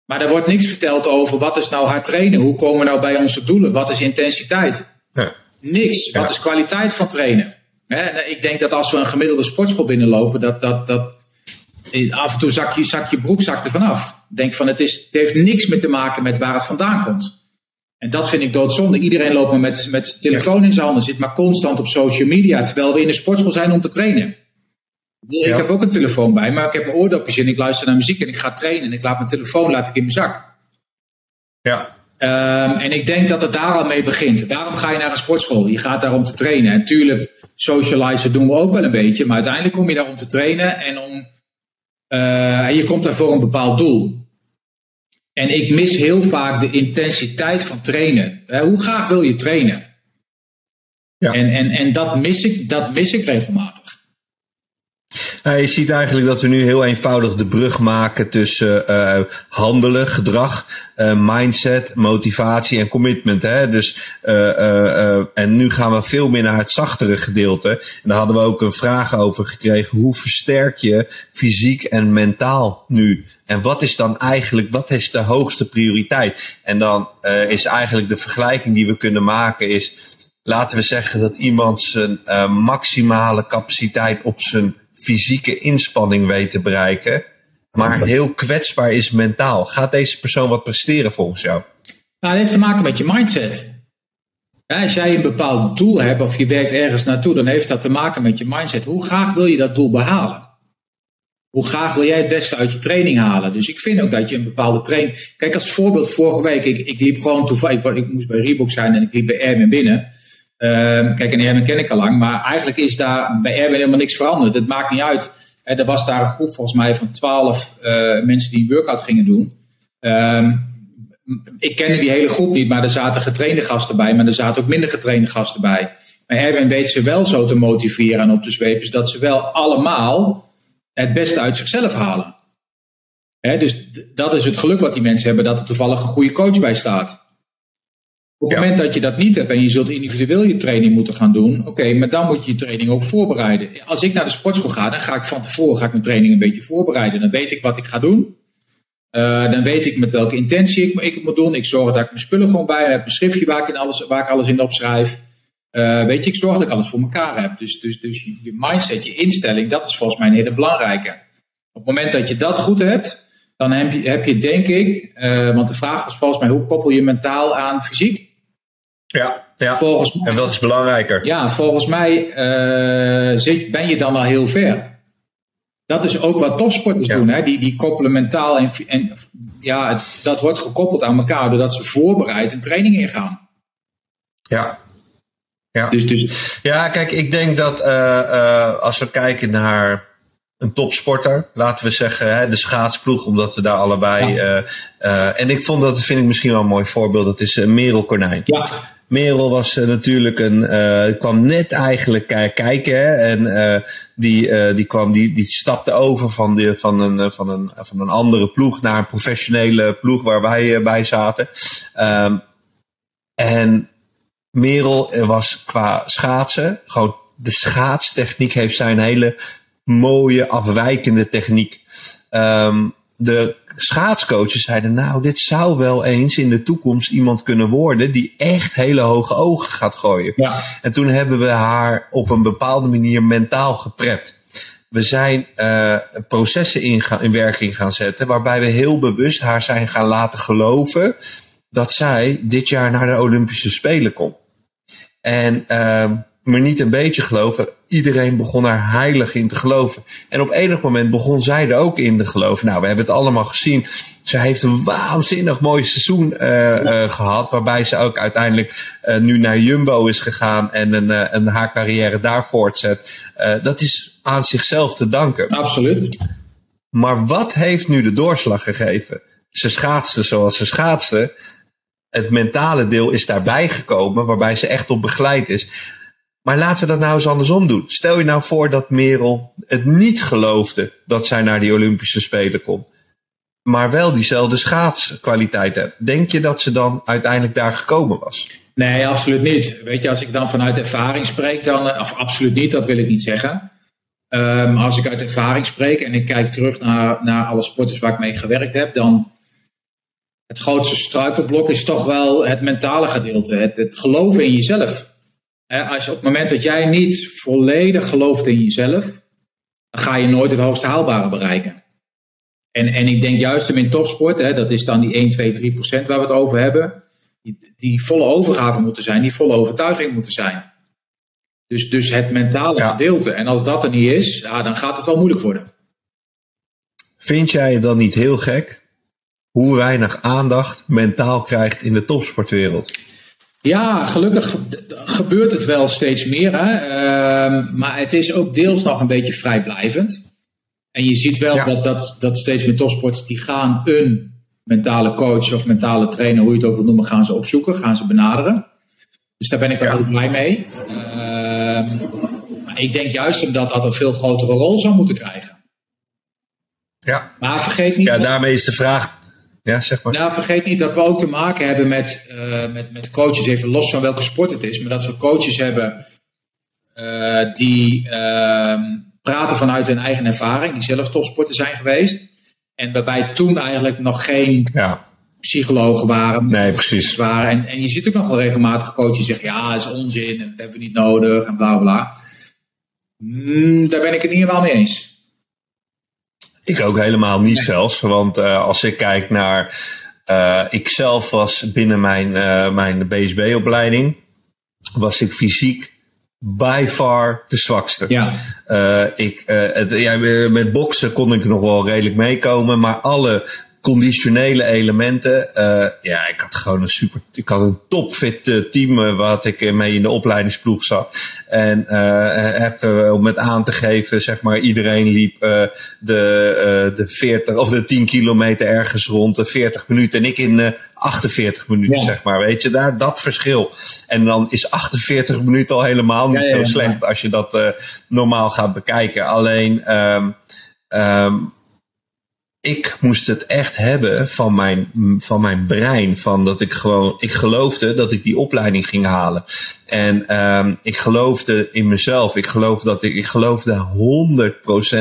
Maar er wordt niks verteld over wat is nou hard trainen? Hoe komen we nou bij onze doelen? Wat is intensiteit? Ja. Niks. Wat is kwaliteit van trainen? ik denk dat als we een gemiddelde sportschool binnenlopen, dat, dat, dat af en toe zak je, zak je broekzak er vanaf. Denk van het, is, het heeft niks meer te maken met waar het vandaan komt. En dat vind ik doodzonde. Iedereen loopt maar met, met zijn telefoon in zijn handen, zit maar constant op social media, terwijl we in de sportschool zijn om te trainen. Ik heb ook een telefoon bij, maar ik heb mijn oordopjes in, ik luister naar muziek en ik ga trainen. En ik laat mijn telefoon laat ik in mijn zak.
Ja.
Um, en ik denk dat het daar al mee begint. Daarom ga je naar een sportschool. Je gaat daar om te trainen. En tuurlijk, socializen doen we ook wel een beetje. Maar uiteindelijk kom je daar om te trainen. En om, uh, je komt daar voor een bepaald doel. En ik mis heel vaak de intensiteit van trainen. hoe graag wil je trainen? Ja. En, en, en dat, mis ik, dat mis ik regelmatig.
Nou, je ziet eigenlijk dat we nu heel eenvoudig de brug maken tussen uh, handelen, gedrag, uh, mindset, motivatie en commitment. Hè? Dus, uh, en nu gaan we veel meer naar het zachtere gedeelte. En daar hadden we ook een vraag over gekregen. Hoe versterk je fysiek en mentaal nu? En wat is dan eigenlijk, wat is de hoogste prioriteit? En dan is eigenlijk de vergelijking die we kunnen maken is, laten we zeggen dat iemand zijn maximale capaciteit op zijn fysieke inspanning weet te bereiken, maar heel kwetsbaar is mentaal. Gaat deze persoon wat presteren volgens jou?
Nou, dat heeft te maken met je mindset. als jij een bepaald doel hebt of je werkt ergens naartoe, dan heeft dat te maken met je mindset. Hoe graag wil je dat doel behalen? Hoe graag wil jij het beste uit je training halen? Dus ik vind ook dat je een bepaalde training. Kijk, als voorbeeld, vorige week, ik, ik liep gewoon toevallig. Ik, ik moest bij Reebok zijn en ik liep bij Erwin binnen. Ehm, kijk, en Erwin ken ik al lang, maar eigenlijk is daar bij Erwin helemaal niks veranderd. Het maakt niet uit. Hè, er was daar een groep volgens mij van twaalf uh, mensen die een workout gingen doen. Ehm, ik kende die hele groep niet, maar er zaten getrainde gasten bij, maar er zaten ook minder getrainde gasten bij. Maar Erwin weet ze wel zo te motiveren en op te zwepen, dat ze wel allemaal het beste uit zichzelf halen. Hè, dus dat is het geluk wat die mensen hebben, dat er toevallig een goede coach bij staat. Op het moment dat je dat niet hebt en je zult individueel je training moeten gaan doen, oké, maar dan moet je je training ook voorbereiden. Als ik naar de sportschool ga, dan ga ik van tevoren ga ik mijn training een beetje voorbereiden. Dan weet ik wat ik ga doen. Uh, dan weet ik met welke intentie ik, ik het moet doen. Ik zorg dat ik mijn spullen gewoon bij heb, mijn schriftje waar ik, in alles, waar ik alles in opschrijf. Uh, weet je, ik zorg dat ik alles voor elkaar heb. Dus, dus, dus je mindset, je instelling, dat is volgens mij een hele belangrijke. Op het moment dat je dat goed hebt, dan heb je, heb je denk ik, uh, want de vraag was volgens mij, hoe koppel je mentaal aan fysiek?
Ja, ja. Volgens mij, en wat is belangrijker?
Ja, volgens mij uh, zit, ben je dan al heel ver. Dat is ook wat topsporters doen. Hè? Die, die koppelen mentaal en, en ja, het, dat wordt gekoppeld aan elkaar doordat ze voorbereid een training ingaan.
Ja. Ja. Dus, dus, ja, kijk, ik denk dat uh, uh, als we kijken naar een topsporter, laten we zeggen, hè, de schaatsploeg, omdat we daar allebei. Ja. Uh, en ik vond dat, vind ik misschien wel een mooi voorbeeld, dat is Merel Konijn.
Ja.
Merel was natuurlijk een, kwam net eigenlijk kijken hè, en die, die, kwam, die, die stapte over van, de, van, een, van, een, van een andere ploeg naar een professionele ploeg waar wij bij zaten. Um, en Merel was qua schaatsen, gewoon de schaatstechniek heeft zijn hele mooie afwijkende techniek. Um, de schaatscoaches zeiden, nou, dit zou wel eens in de toekomst iemand kunnen worden die echt hele hoge ogen gaat gooien. Ja. En toen hebben we haar op een bepaalde manier mentaal geprept. We zijn uh, processen in, gaan, in werking gaan zetten waarbij we heel bewust haar zijn gaan laten geloven dat zij dit jaar naar de Olympische Spelen komt. En uh, maar niet een beetje geloven. Iedereen begon er heilig in te geloven. En op enig moment begon zij er ook in te geloven. Nou, we hebben het allemaal gezien. Ze heeft een waanzinnig mooi seizoen uh, uh, gehad. Waarbij ze ook uiteindelijk uh, nu naar Jumbo is gegaan. En, een, en haar carrière daar voortzet. dat is aan zichzelf te danken.
Absoluut.
Maar wat heeft nu de doorslag gegeven? Ze schaatste zoals ze schaatste. Het mentale deel is daarbij gekomen. Waarbij ze echt op begeleid is Maar laten we dat nou eens andersom doen. Stel je nou voor dat Merel het niet geloofde dat zij naar die Olympische Spelen kon. Maar wel diezelfde schaatskwaliteit heeft. Denk je dat ze dan uiteindelijk daar gekomen was?
Nee, absoluut niet. Weet je, als ik dan vanuit ervaring spreek, dan. Of absoluut niet, dat wil ik niet zeggen. Um, als ik uit ervaring spreek en ik kijk terug naar, naar alle sporters waar ik mee gewerkt heb, dan. Het grootste struikelblok is toch wel het mentale gedeelte. Het, het geloven in jezelf als op het moment dat jij niet volledig gelooft in jezelf, dan ga je nooit het hoogste haalbare bereiken. En, en ik denk juist in topsport, hè, dat is dan die 1, 2, 3 procent waar we het over hebben, die, die volle overgave moeten zijn, die volle overtuiging moeten zijn. Dus, dus het mentale gedeelte. En als dat er niet is, ja, dan gaat het wel moeilijk worden.
Vind jij het dan niet heel gek hoe weinig aandacht mentaal krijgt in de topsportwereld?
Ja, gelukkig gebeurt het wel steeds meer. Hè? Ehm, maar het is ook deels nog een beetje vrijblijvend. En je ziet wel dat, dat, dat steeds meer topsporters die gaan een mentale coach of mentale trainer, hoe je het ook wil noemen, gaan ze opzoeken, gaan ze benaderen. Dus daar ben ik wel heel blij mee. Ehm, maar ik denk juist dat dat een veel grotere rol zou moeten krijgen.
Ja.
Maar vergeet niet.
Ja, daarmee is de vraag ja, zeg maar.
Nou, vergeet niet dat we ook te maken hebben met, uh, met, met coaches, even los van welke sport het is, maar dat we coaches hebben uh, die uh, praten vanuit hun eigen ervaring, die zelf topsporter zijn geweest. En waarbij toen eigenlijk nog geen ja. psychologen waren.
Nee, precies.
Waren. En, en je ziet ook nog wel regelmatig coaches die zeggen: ja, dat is onzin en dat hebben we niet nodig en bla bla. Mm, daar ben ik het niet helemaal mee eens.
Ik ook helemaal niet zelfs. Want uh, als ik kijk naar. Uh, ik zelf was binnen mijn, uh, mijn BSB-opleiding. Was ik fysiek by far de zwakste.
Ja.
ik, het, ja, met boksen kon ik nog wel redelijk meekomen. Maar alle conditionele elementen. Uh, ja, ik had gewoon een super, ik had een topfit uh, team uh, wat ik mee in de opleidingsploeg zat. En even om het aan te geven, zeg maar, iedereen liep de, de 40 of de 10 kilometer ergens rond de 40 minuten. En ik in 48 minuten, ja. zeg maar. Weet je, daar dat verschil. En dan is 48 minuten al helemaal niet ja, ja, zo slecht als je dat normaal gaat bekijken. Alleen, um, um, ik moest het echt hebben van mijn, van mijn brein. Van dat ik gewoon, ik geloofde dat ik die opleiding ging halen. En um, ik geloofde in mezelf. Ik geloofde dat ik, ik geloofde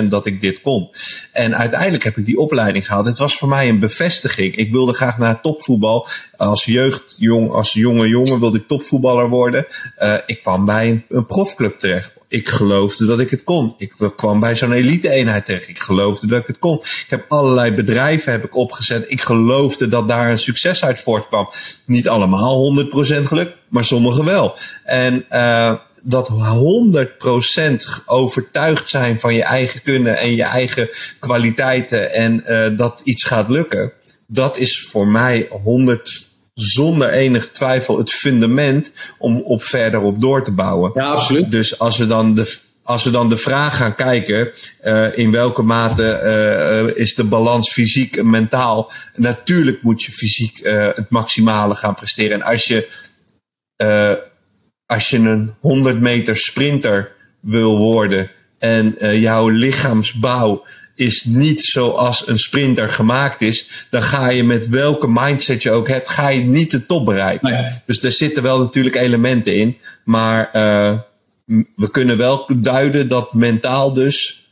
100% dat ik dit kon. En uiteindelijk heb ik die opleiding gehaald. Het was voor mij een bevestiging. Ik wilde graag naar topvoetbal. Als jeugdjong, als jonge jongen wilde ik topvoetballer worden. Uh, ik kwam bij een, een profclub terecht ik geloofde dat ik het kon. Ik kwam bij zo'n elite-eenheid terecht. Ik geloofde dat ik het kon. Ik heb allerlei bedrijven heb ik opgezet. Ik geloofde dat daar een succes uit voortkwam. Niet allemaal 100% geluk, maar sommige wel. En uh, dat 100% overtuigd zijn van je eigen kunnen en je eigen kwaliteiten en uh, dat iets gaat lukken, dat is voor mij 100 zonder enig twijfel het fundament om op verder op door te bouwen.
Ja, absoluut.
Dus als we dan de, als we dan de vraag gaan kijken, uh, in welke mate uh, is de balans fysiek en mentaal? Natuurlijk moet je fysiek uh, het maximale gaan presteren. En als je, als je een 100 meter sprinter wil worden en jouw lichaamsbouw is niet zoals een sprinter gemaakt is, dan ga je met welke mindset je ook hebt, ga je niet de top bereiken. Nee. Dus er zitten wel natuurlijk elementen in, maar uh, we kunnen wel duiden dat mentaal dus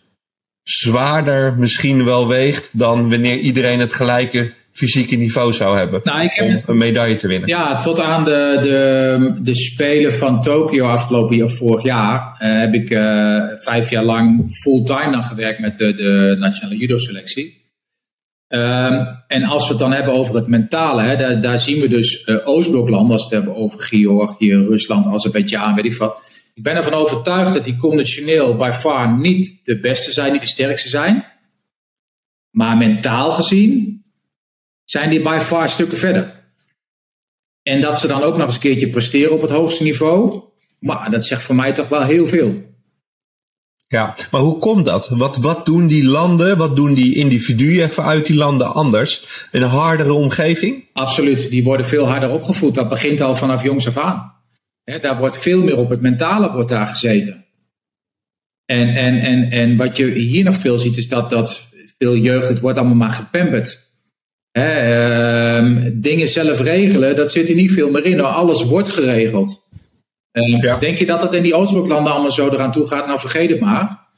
zwaarder misschien wel weegt dan wanneer iedereen het gelijke fysieke niveau zou hebben nou, ik heb om een medaille te winnen.
Ja, tot aan de, de, de Spelen van Tokio afgelopen jaar, vorig jaar uh, heb ik uh, vijf jaar lang fulltime dan gewerkt met de, de nationale judo selectie. Um, en als we het dan hebben over het mentale, hè, daar, daar zien we dus uh, Oostbloklanden, als we het hebben over Georgië, Rusland, Azerbeidzjan, weet ik wat. Ik ben ervan overtuigd dat die conditioneel by far niet de beste zijn, niet de sterkste zijn. Maar mentaal gezien zijn die by far stukken verder. En dat ze dan ook nog eens een keertje presteren op het hoogste niveau, maar dat zegt voor mij toch wel heel veel.
Ja, maar hoe komt dat? Wat, wat doen die landen, wat doen die individuen uit die landen anders? Een hardere omgeving?
Absoluut, die worden veel harder opgevoed. Dat begint al vanaf jongs af aan. daar wordt veel meer op het mentale wordt daar gezeten. En, en, en, en wat je hier nog veel ziet, is dat, dat veel jeugd, het wordt allemaal maar gepamperd. Hè, ehm, dingen zelf regelen, dat zit er niet veel meer in. Alles wordt geregeld. Ehm, denk je dat het in die Oostbloklanden allemaal zo eraan toe gaat? Nou, vergeet het maar.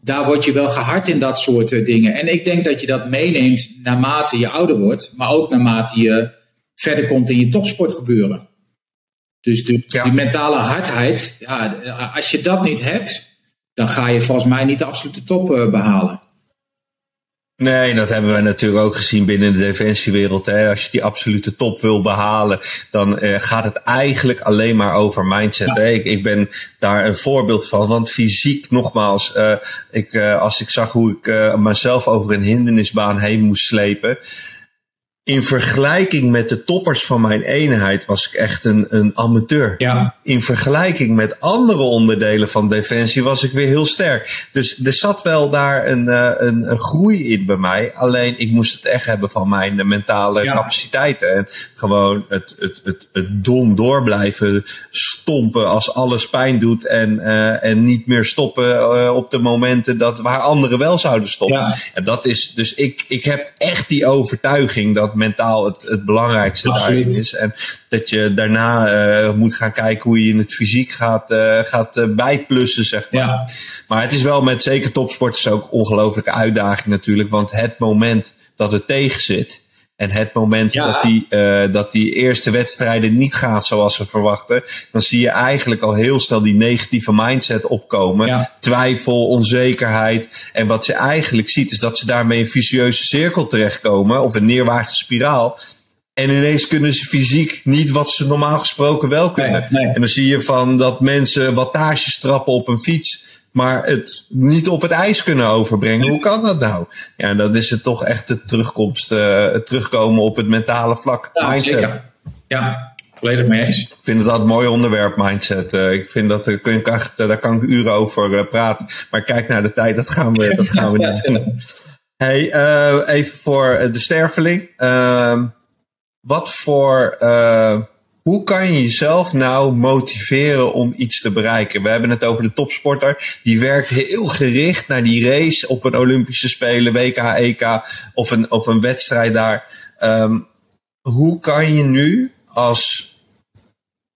Daar word je wel gehard in dat soort eh, dingen. En ik denk dat je dat meeneemt naarmate je ouder wordt, maar ook naarmate je verder komt in je topsportgebeuren. Dus, dus die mentale hardheid, ja, als je dat niet hebt, dan ga je volgens mij niet de absolute top eh, behalen.
Nee, dat hebben we natuurlijk ook gezien binnen de defensiewereld. Hè. Als je die absolute top wil behalen, dan uh, gaat het eigenlijk alleen maar over mindset. Hè. Ik, ik, ben daar een voorbeeld van. Want fysiek, nogmaals, uh, ik, uh, als ik zag hoe ik mezelf over een hindernisbaan heen moest slepen in vergelijking met de toppers van mijn eenheid was ik echt een, een amateur.
Ja.
In vergelijking met andere onderdelen van Defensie was ik weer heel sterk. Dus er zat wel daar een, uh, een, een, groei in bij mij. Alleen ik moest het echt hebben van mijn mentale capaciteiten. En gewoon het, het, het, het dom door blijven stompen als alles pijn doet. En, uh, en niet meer stoppen uh, op de momenten dat, waar anderen wel zouden stoppen.
Ja.
En dat is, dus ik, ik heb echt die overtuiging dat mentaal het, het belangrijkste
Absoluut.
daarin is. En dat je daarna uh, moet gaan kijken hoe je in het fysiek gaat, uh, gaat uh, bijplussen, zeg maar.
Ja.
Maar het is wel met zeker topsporters ook ongelooflijke uitdaging natuurlijk. Want het moment dat het tegen zit. En het moment
Ja.
dat, die, uh, dat die eerste wedstrijden niet gaat zoals we verwachten, dan zie je eigenlijk al heel snel die negatieve mindset opkomen.
Ja.
Twijfel, onzekerheid. En wat ze eigenlijk ziet, is dat ze daarmee een vicieuze cirkel terechtkomen, of een neerwaartse spiraal. En ineens kunnen ze fysiek niet wat ze normaal gesproken wel kunnen.
Nee, nee.
En dan zie je van dat mensen wattages trappen op een fiets, maar het niet op het ijs kunnen overbrengen. Hoe kan dat nou? Ja, dan is het toch echt de terugkomst, uh, het terugkomen op het mentale vlak.
Ja,
mindset.
zeker. Ja, volledig mee eens.
Ik vind het altijd een mooi onderwerp, mindset. Uh, ik vind dat, daar, kun echt, daar kan ik uren over uh, praten. Maar kijk naar de tijd, dat gaan we, dat gaan we niet doen. Hey, uh, even voor de sterveling. Uh, wat voor, uh, hoe kan je jezelf nou motiveren om iets te bereiken? We hebben het over de topsporter. Die werkt heel gericht naar die race op een Olympische Spelen, WK, EK of een, of een wedstrijd daar. Um, hoe kan je nu als,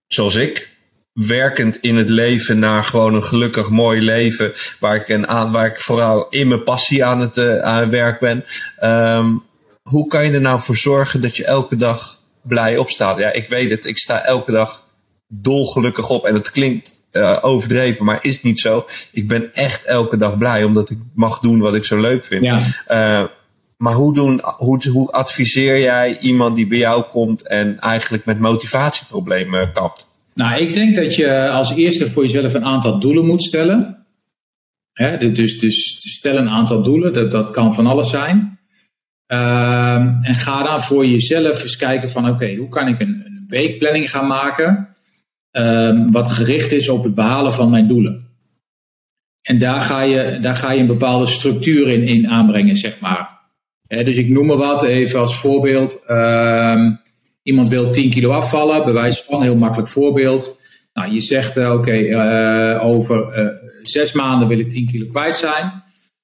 zoals ik, werkend in het leven naar gewoon een gelukkig mooi leven, waar ik, een aan, waar ik vooral in mijn passie aan het uh, aan werk ben. Um, hoe kan je er nou voor zorgen dat je elke dag blij opstaat? Ja, ik weet het. Ik sta elke dag dolgelukkig op. En het klinkt uh, overdreven, maar is niet zo. Ik ben echt elke dag blij, omdat ik mag doen wat ik zo leuk vind.
Ja.
Uh, maar hoe, doen, hoe, hoe adviseer jij iemand die bij jou komt en eigenlijk met motivatieproblemen kapt?
Nou, ik denk dat je als eerste voor jezelf een aantal doelen moet stellen. Hè, dus, dus stel een aantal doelen, dat, dat kan van alles zijn. Um, en ga dan voor jezelf eens kijken van oké, hoe kan ik een, een, weekplanning gaan maken um, wat gericht is op het behalen van mijn doelen. En daar ga je, daar ga je een bepaalde structuur in, in aanbrengen, zeg maar. Dus ik noem maar wat even als voorbeeld. Um, iemand wil 10 kilo afvallen, bij wijze van heel makkelijk voorbeeld. Nou, je zegt uh, oké, uh, over uh, zes maanden wil ik 10 kilo kwijt zijn.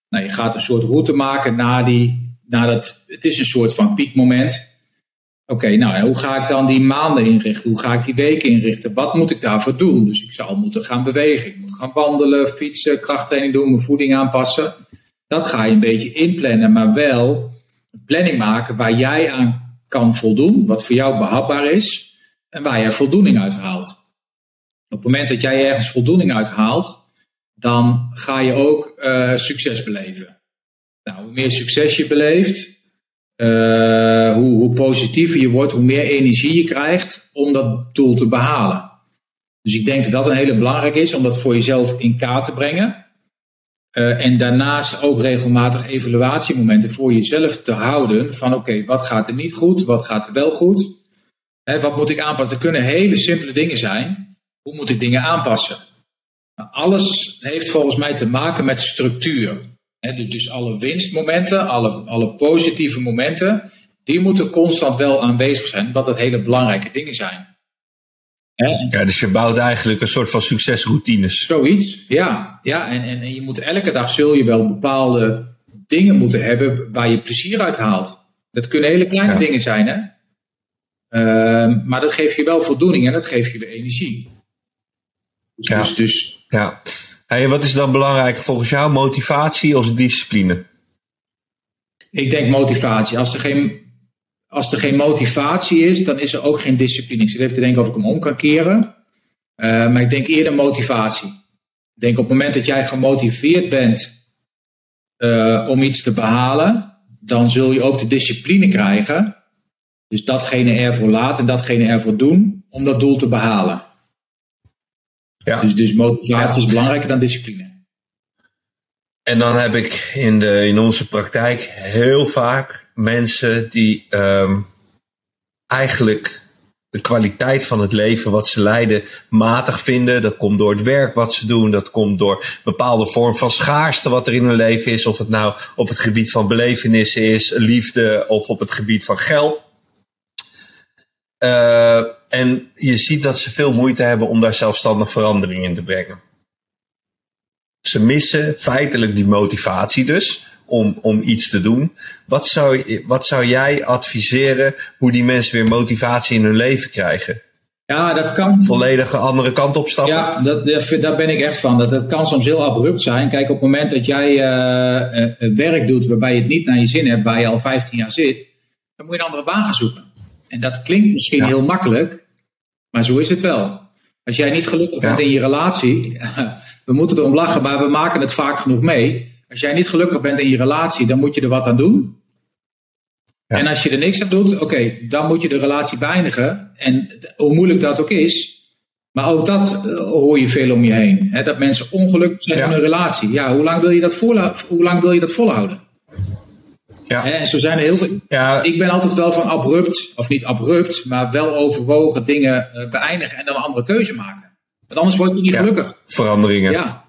Nou, je gaat een soort route maken naar die het is een soort van piekmoment. Oké, okay, nou, hoe ga ik dan die maanden inrichten? Hoe ga ik die weken inrichten? Wat moet ik daarvoor doen? Dus ik zal moeten gaan bewegen. Ik moet gaan wandelen, fietsen, krachttraining doen, mijn voeding aanpassen. Dat ga je een beetje inplannen, maar wel een planning maken waar jij aan kan voldoen, wat voor jou behapbaar is en waar je voldoening uit haalt. Op het moment dat jij ergens voldoening uit haalt, dan ga je ook uh, succes beleven. Nou, hoe meer succes je beleeft, uh, hoe, hoe, positiever je wordt, hoe meer energie je krijgt om dat doel te behalen. Dus ik denk dat dat een hele belangrijke is om dat voor jezelf in kaart te brengen. Uh, en daarnaast ook regelmatig evaluatiemomenten voor jezelf te houden. Van oké, wat gaat er niet goed? Wat gaat er wel goed? Hè, wat moet ik aanpassen? Er kunnen hele simpele dingen zijn. Hoe moet ik dingen aanpassen? Nou, alles heeft volgens mij te maken met structuur. He, dus alle winstmomenten, alle, alle positieve momenten, die moeten constant wel aanwezig zijn, omdat dat hele belangrijke dingen zijn.
Ja, dus je bouwt eigenlijk een soort van succesroutines.
Zoiets, ja. ja en, en, en je moet elke dag zul je wel bepaalde dingen moeten hebben waar je plezier uit haalt. Dat kunnen hele kleine dingen zijn, hè. Ehm, maar dat geeft je wel voldoening en dat geeft je weer energie.
Dus, ja. dus, dus ja. Hey, wat is dan belangrijk volgens jou? Motivatie of discipline?
Ik denk motivatie. Als er geen, als er geen motivatie is, dan is er ook geen discipline. Ik zit even te denken of ik hem om kan keren. Uh, maar ik denk eerder motivatie. Ik denk op het moment dat jij gemotiveerd bent uh, om iets te behalen, dan zul je ook de discipline krijgen. Dus datgene ervoor laten en datgene ervoor doen om dat doel te behalen. Ja. Dus, dus motivatie is belangrijker dan discipline.
En dan heb ik in, de, in onze praktijk heel vaak mensen die um, eigenlijk de kwaliteit van het leven wat ze leiden matig vinden. Dat komt door het werk wat ze doen. Dat komt door een bepaalde vorm van schaarste wat er in hun leven is. Of het nou op het gebied van belevenissen is, liefde of op het gebied van geld. Uh, en je ziet dat ze veel moeite hebben om daar zelfstandig verandering in te brengen. Ze missen feitelijk die motivatie dus om, om iets te doen. Wat zou, wat zou jij adviseren hoe die mensen weer motivatie in hun leven krijgen?
Ja, dat kan.
Volledige andere kant op stappen?
Ja, dat, daar ben ik echt van. Dat, dat kan soms heel abrupt zijn. Kijk, op het moment dat jij uh, werk doet waarbij je het niet naar je zin hebt, waar je al 15 jaar zit, dan moet je een andere baan gaan zoeken. En dat klinkt misschien heel makkelijk, maar zo is het wel. Als jij niet gelukkig bent in je relatie, we moeten erom lachen, maar we maken het vaak genoeg mee. Als jij niet gelukkig bent in je relatie, dan moet je er wat aan doen. En als je er niks aan doet, oké, dan moet je de relatie beëindigen. En hoe moeilijk dat ook is, maar ook dat eh, hoor je veel om je heen. Hè? Dat mensen ongelukkig zijn in een relatie. Ja, hoe lang wil je dat, hoe lang wil je dat volhouden? Ja. En zo zijn er heel veel. Ja. Ik ben altijd wel van abrupt, of niet abrupt, maar wel overwogen dingen eh, beëindigen en dan een andere keuze maken. Want anders word je niet gelukkig.
Veranderingen. Ja.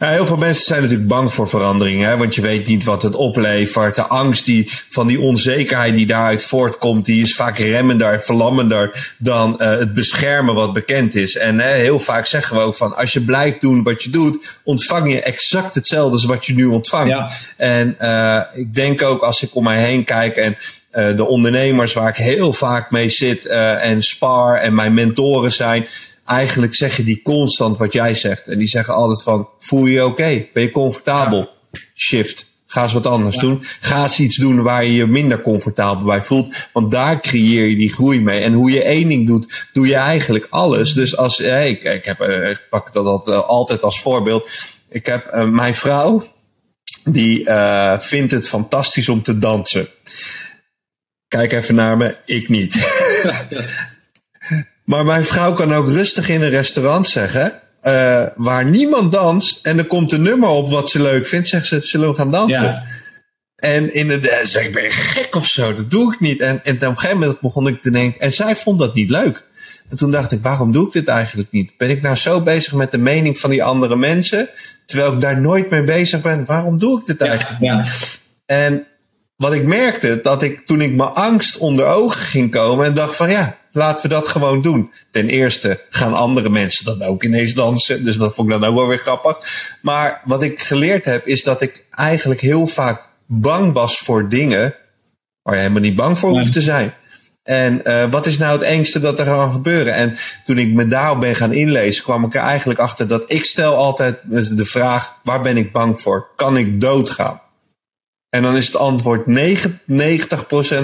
Ja, heel veel mensen zijn natuurlijk bang voor veranderingen, hè, want je weet niet wat het oplevert. De angst die, van die onzekerheid die daaruit voortkomt, die is vaak remmender, verlammender dan uh, het beschermen wat bekend is. En hè, heel vaak zeggen we ook van, als je blijft doen wat je doet, ontvang je exact hetzelfde als wat je nu ontvangt. Ja. En uh, ik denk ook als ik om mij heen kijk en uh, de ondernemers waar ik heel vaak mee zit en spar en mijn mentoren zijn, eigenlijk zeggen die constant wat jij zegt. En die zeggen altijd van, voel je je oké? Ben je comfortabel? Shift. Ga eens wat anders doen. Ga eens iets doen waar je je minder comfortabel bij voelt. Want daar creëer je die groei mee. En hoe je één ding doet, doe je eigenlijk alles. Dus als, eh, ik, ik, heb, eh, ik pak dat uh, altijd als voorbeeld. Ik heb uh, mijn vrouw, die uh, vindt het fantastisch om te dansen. Kijk even naar me, ik niet. Maar mijn vrouw kan ook rustig in een restaurant zeggen. Uh, waar niemand danst. En er komt een nummer op wat ze leuk vindt. Zegt ze, zullen we gaan dansen? Ja. En in de, zeg ik, ben je gek of zo? Dat doe ik niet. En, en op een gegeven moment begon ik te denken. En zij vond dat niet leuk. En toen dacht ik, waarom doe ik dit eigenlijk niet? Ben ik nou zo bezig met de mening van die andere mensen? Terwijl ik daar nooit mee bezig ben. Waarom doe ik dit eigenlijk ja, ja. En wat ik merkte, dat ik toen ik mijn angst onder ogen ging komen en dacht van ja, laten we dat gewoon doen. Ten eerste gaan andere mensen dan ook ineens dansen. Dus dat vond ik dan ook wel weer grappig. Maar wat ik geleerd heb, is dat ik eigenlijk heel vaak bang was voor dingen waar je helemaal niet bang voor hoeft te zijn. En uh, wat is nou het engste dat er kan gebeuren? En toen ik me daarop ben gaan inlezen, kwam ik er eigenlijk achter dat ik stel altijd de vraag: waar ben ik bang voor? Kan ik doodgaan? En dan is het antwoord 90%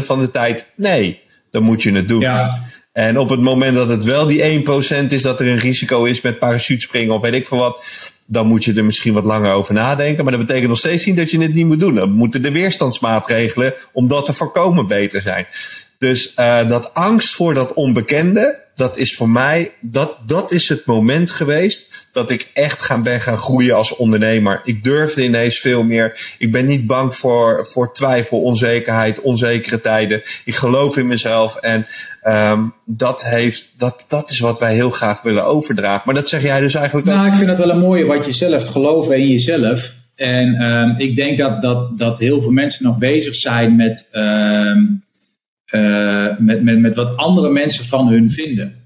van de tijd nee. Dan moet je het doen. Ja. En op het moment dat het wel die 1% is dat er een risico is met parachutespringen of weet ik veel wat, dan moet je er misschien wat langer over nadenken. Maar dat betekent nog steeds niet dat je het niet moet doen. Dan moeten de weerstandsmaatregelen om dat te voorkomen beter zijn. Dus uh, dat angst voor dat onbekende, dat is voor mij, dat, dat is het moment geweest dat ik echt gaan, ben gaan groeien als ondernemer. Ik durfde ineens veel meer. Ik ben niet bang voor, voor twijfel, onzekerheid, onzekere tijden. Ik geloof in mezelf en um, dat, heeft, dat, dat is wat wij heel graag willen overdragen. Maar dat zeg jij dus eigenlijk
nou, ook. Nou, ik vind het wel een mooie wat je zelf geloven in jezelf. En um, ik denk dat, dat, dat heel veel mensen nog bezig zijn met, um, uh, met, met, met wat andere mensen van hun vinden.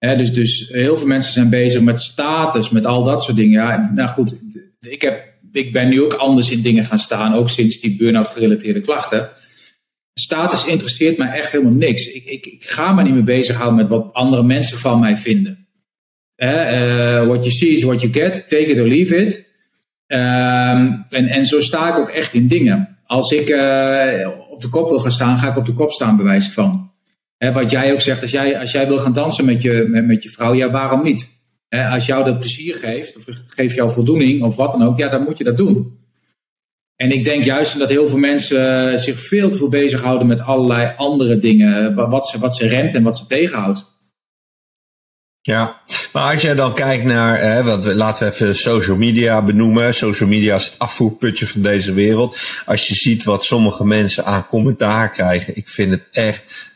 Dus, dus heel veel mensen zijn bezig met status, met al dat soort dingen. Ja, nou goed, ik, heb, ik ben nu ook anders in dingen gaan staan, ook sinds die burn-out gerelateerde klachten. Status interesseert mij echt helemaal niks. Ik, ik, ik ga me niet meer bezighouden met wat andere mensen van mij vinden. Uh, what you see is what you get, take it or leave it. Ehm, en, en zo sta ik ook echt in dingen. Als ik uh, op de kop wil gaan staan, ga ik op de kop staan, bewijs van. Wat jij ook zegt, als jij, als jij wil gaan dansen met je, met, met je vrouw, ja, waarom niet? Als jou dat plezier geeft, of geeft jou voldoening, of wat dan ook, ja, dan moet je dat doen. En ik denk juist dat heel veel mensen zich veel te veel bezighouden met allerlei andere dingen, wat ze, wat ze remt en wat ze tegenhoudt.
Ja, maar als jij dan kijkt naar, hè, laten we even social media benoemen. Social media is het afvoerputje van deze wereld. Als je ziet wat sommige mensen aan commentaar krijgen, ik vind het echt,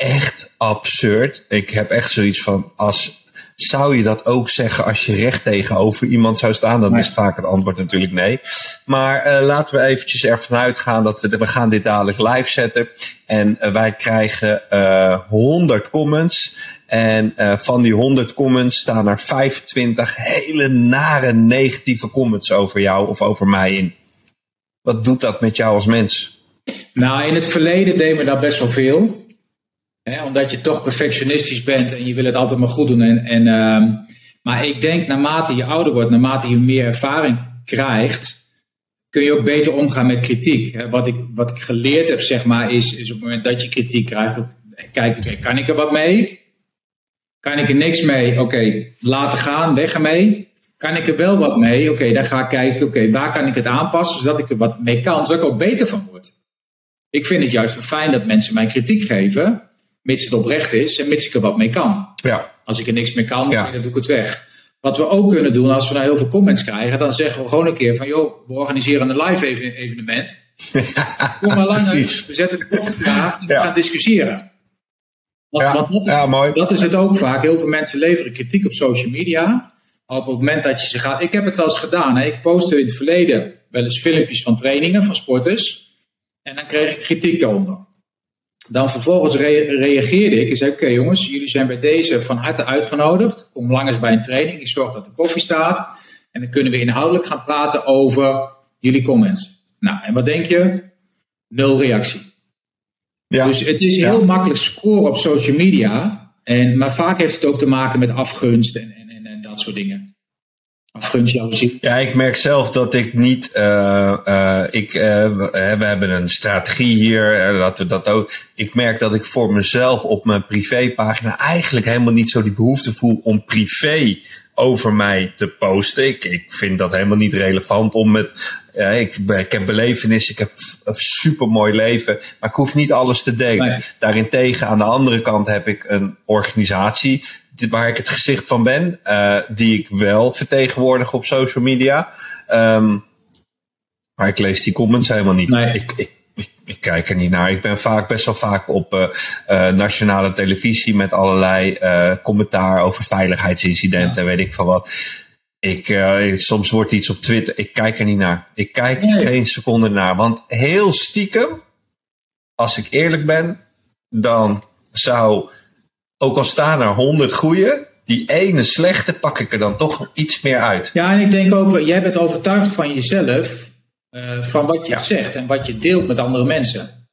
echt absurd. Ik heb echt zoiets van, als zou je dat ook zeggen als je recht tegenover iemand zou staan? Dan is het vaak het antwoord natuurlijk nee. Maar uh, laten we eventjes ervan uitgaan dat we, we gaan dit dadelijk live zetten. En uh, wij krijgen uh, 100 comments. En van die 100 comments staan er 25 hele nare negatieve comments over jou of over mij in. Wat doet dat met jou als mens?
Nou, in het verleden deed me dat best wel veel omdat je toch perfectionistisch bent en je wil het altijd maar goed doen. En, en, uh, maar ik denk naarmate je ouder wordt, naarmate je meer ervaring krijgt, kun je ook beter omgaan met kritiek. Wat ik, wat ik geleerd heb, zeg maar, is, is op het moment dat je kritiek krijgt, kijk, kan ik er wat mee? Kan ik er niks mee? Oké, laten gaan, weg ermee. Kan ik er wel wat mee? Oké, dan ga ik kijken, oké, waar kan ik het aanpassen, zodat ik er wat mee kan, zodat ik ook beter van word. Ik vind het juist fijn dat mensen mij kritiek geven, mits het oprecht is en mits ik er wat mee kan.
Ja.
Als ik er niks mee kan, dan doe ik het weg. Wat we ook kunnen doen, als we nou heel veel comments krijgen, dan zeggen we gewoon een keer van, joh, we organiseren een live evenement. Kom maar lang, we zetten de koffie klaar en we gaan discussiëren. Want,
ja.
want dat,
ja, mooi.
dat is het ook vaak. Heel veel mensen leveren kritiek op social media. Op het moment dat je ze gaat. Ik heb het wel eens gedaan. Hè. Ik postte in het verleden wel eens filmpjes van trainingen van sporters. En dan kreeg ik kritiek daaronder. Dan vervolgens reageerde ik en zei: Oké, jongens, jullie zijn bij deze van harte uitgenodigd. Kom langs bij een training. Ik zorg dat de koffie staat. En dan kunnen we inhoudelijk gaan praten over jullie comments. Nou, en wat denk je? Nul reactie. Ja. Dus het is heel makkelijk scoren op social media. En, maar vaak heeft het ook te maken met afgunst en, en, en, en dat soort dingen.
Ja, ik merk zelf dat ik niet. Uh, uh, ik, uh, we hebben een strategie hier. dat we dat ook. Ik merk dat ik voor mezelf op mijn privépagina eigenlijk helemaal niet zo die behoefte voel om privé over mij te posten. Ik, ik vind dat helemaal niet relevant om met. ik, ik heb belevenissen, ik heb een supermooi leven, maar ik hoef niet alles te delen. Nee. Daarentegen, aan de andere kant heb ik een organisatie waar ik het gezicht van ben, uh, die ik wel vertegenwoordig op social media. Um, maar ik lees die comments helemaal niet.
Nee.
Ik, ik, ik, ik, kijk er niet naar. Ik ben vaak best wel vaak op uh, uh, nationale televisie met allerlei commentaar over veiligheidsincidenten, ja. weet ik van wat. Ik, soms wordt iets op Twitter. Ik kijk er niet naar. Ik kijk nee. geen seconde naar. Want heel stiekem, als ik eerlijk ben, dan zou ook al staan er honderd goede, die ene slechte pak ik er dan toch iets meer uit.
Ja, en ik denk ook, jij bent overtuigd van jezelf, uh, van wat je ja. zegt en wat je deelt met andere mensen.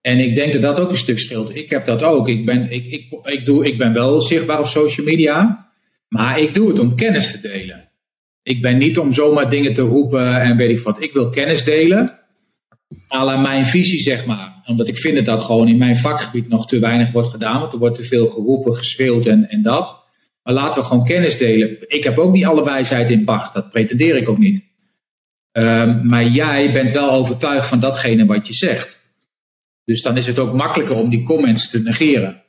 En ik denk dat dat ook een stuk scheelt. Ik heb dat ook. Ik ben, ik, ik, ik, doe, ik ben wel zichtbaar op social media, maar ik doe het om kennis te delen. Ik ben niet om zomaar dingen te roepen en weet ik wat. Ik wil kennis delen. Aan mijn visie, zeg maar omdat ik vind dat gewoon in mijn vakgebied nog te weinig wordt gedaan. Want er wordt te veel geroepen, geschreeuwd en, en dat. Maar laten we gewoon kennis delen. Ik heb ook niet alle wijsheid in pacht. Dat pretendeer ik ook niet. Um, maar jij bent wel overtuigd van datgene wat je zegt. Dus dan is het ook makkelijker om die comments te negeren.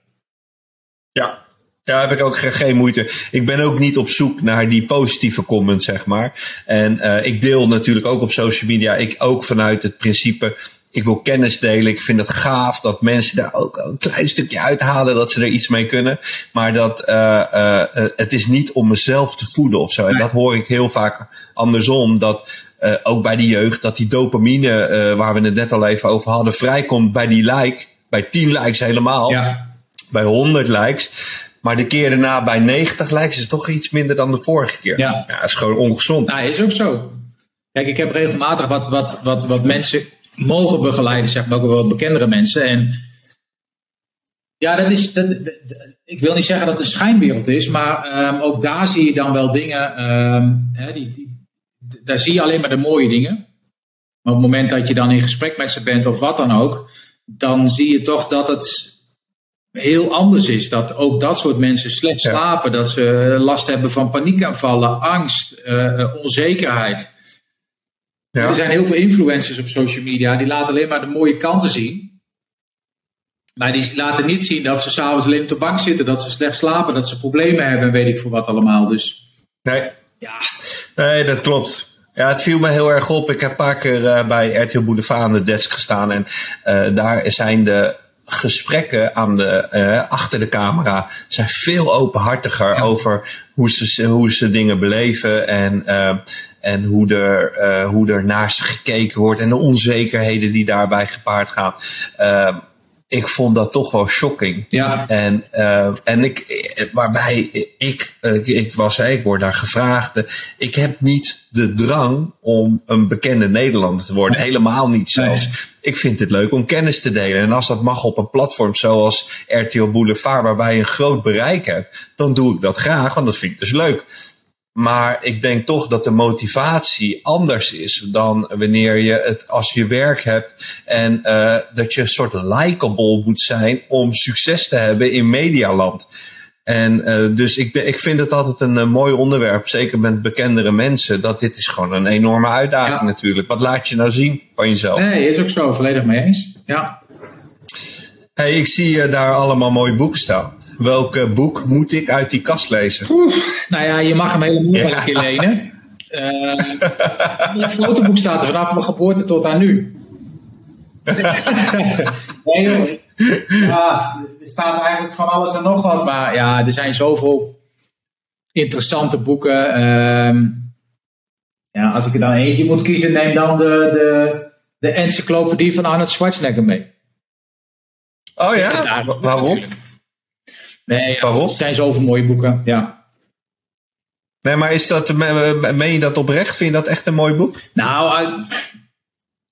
Ja, ja, heb ik ook geen moeite. Ik ben ook niet op zoek naar die positieve comments, zeg maar. En uh, ik deel natuurlijk ook op social media. Ik ook vanuit het principe ik wil kennis delen. Ik vind het gaaf dat mensen daar ook een klein stukje uithalen, dat ze er iets mee kunnen. Maar dat uh, uh, het is niet om mezelf te voeden of zo. En dat hoor ik heel vaak andersom. Dat uh, ook bij de jeugd, dat die dopamine, waar we het net al even over hadden, vrijkomt bij die like. Bij 10 likes helemaal.
Ja.
Bij 100 likes. Maar de keer daarna bij 90 lijkt ze toch iets minder dan de vorige keer.
Ja.
dat is gewoon ongezond.
Nou, is ook zo. Kijk, ik heb regelmatig wat, wat, wat, wat mensen mogen begeleiden, zeg maar ook wel bekendere mensen. En ja, dat is. Dat, ik wil niet zeggen dat het een schijnwereld is, maar ehm, ook daar zie je dan wel dingen. ehm, hè, die, die, daar zie je alleen maar de mooie dingen. Maar op het moment dat je dan in gesprek met ze bent of wat dan ook, dan zie je toch dat het heel anders is. Dat ook dat soort mensen slecht
Ja.
slapen, dat ze last hebben van paniekaanvallen, angst, eh, eh, onzekerheid.
Ja.
Er zijn heel veel influencers op social media die laten alleen maar de mooie kanten zien. Maar die laten niet zien dat ze s'avonds alleen op de bank zitten, dat ze slecht slapen, dat ze problemen hebben en weet ik voor wat allemaal. Dus
Nee,
ja,
nee, dat klopt. Ja, het viel me heel erg op. Ik heb een paar keer eh, bij RTL Boulevard aan de desk gestaan. En eh, daar zijn de gesprekken aan de, eh, achter de camera zijn veel openhartiger over hoe ze, hoe ze dingen beleven. En, en hoe, er, eh, hoe er naar ze gekeken wordt. En de onzekerheden die daarbij gepaard gaan. Eh, ik vond dat toch wel shocking.
ja,
En, eh, en ik, waarbij ik, eh, ik was, ik word daar gevraagd. Ik heb niet de drang om een bekende Nederlander te worden. Helemaal niet zelfs. Ik vind het leuk om kennis te delen. En als dat mag op een platform zoals RTL Boulevard, waarbij je een groot bereik hebt, dan doe ik dat graag, want dat vind ik dus leuk. Maar ik denk toch dat de motivatie anders is dan wanneer je het als je werk hebt. En eh, dat je een soort likable moet zijn om succes te hebben in medialand. En eh, dus ik, ben, ik vind het altijd een eh, mooi onderwerp, zeker met bekendere mensen. Dat dit is gewoon een enorme uitdaging
Ja.
natuurlijk. Wat laat je nou zien van jezelf?
nee, is ook zo, volledig mee eens. Ja.
Hey, ik zie daar allemaal mooie boeken staan. Welk eh, boek moet ik uit die kast lezen?
Nou ja, je mag hem helemaal
Ja.
een keer lenen. Het fotoboek staat er vanaf mijn geboorte tot aan nu. nee. Ja, er staat eigenlijk van alles en nog wat. Maar ja, er zijn zoveel interessante boeken. Ehm, ja, als ik er dan eentje moet kiezen, neem dan de, de, de encyclopedie van Arnold Schwarzenegger mee.
Oh ja?
Daar-
waarom?
natuurlijk. Nee,
Waarom?
er zijn zoveel mooie boeken. Ja.
Nee, maar is dat, me- meen je dat oprecht? Vind je dat echt een mooi boek?
Nou, eh,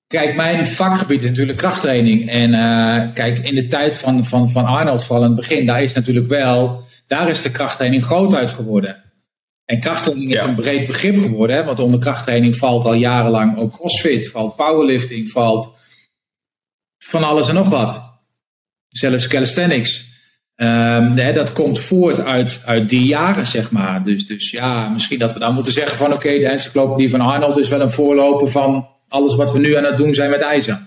kijk, mijn vakgebied is natuurlijk krachttraining. En eh, kijk, in de tijd van, van, van Arnold van het begin, daar is natuurlijk wel, daar is de krachttraining groot uit geworden. En krachttraining is
Ja.
een breed begrip geworden, hè, want onder krachttraining valt al jarenlang ook crossfit, valt powerlifting, valt van alles en nog wat. Zelfs calisthenics. Ehm, hè, dat komt voort uit, uit die jaren, zeg maar. Dus, dus ja, misschien dat we dan moeten zeggen van oké, de encyclopedie van Arnold is wel een voorloper van alles wat we nu aan het doen zijn met ijzer.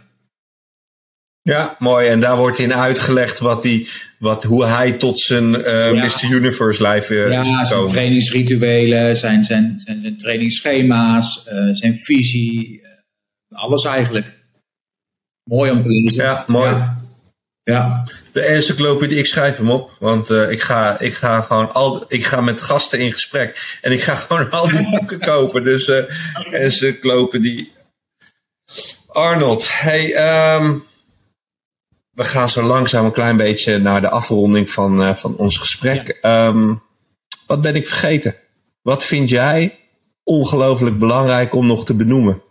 Ja, mooi. En daar wordt in uitgelegd wat die, wat, hoe hij tot zijn eh,
Ja.
Mr. Universe lijf is
ja, zijn
gekomen.
trainingsrituelen, zijn, zijn, zijn, zijn trainingsschema's, eh, zijn visie, alles eigenlijk. Mooi om te lezen.
Ja, mooi.
Ja. Ja.
De encyclopedie, ik schrijf hem op. Want eh, ik, ga, ik ga gewoon al, ik ga met gasten in gesprek. En ik ga gewoon al die boeken kopen. Dus eh encyclopedie. Arnold, hey, ehm, we gaan zo langzaam een klein beetje naar de afronding van, eh, van ons gesprek. Ehm, wat ben ik vergeten? Wat vind jij ongelooflijk belangrijk om nog te benoemen?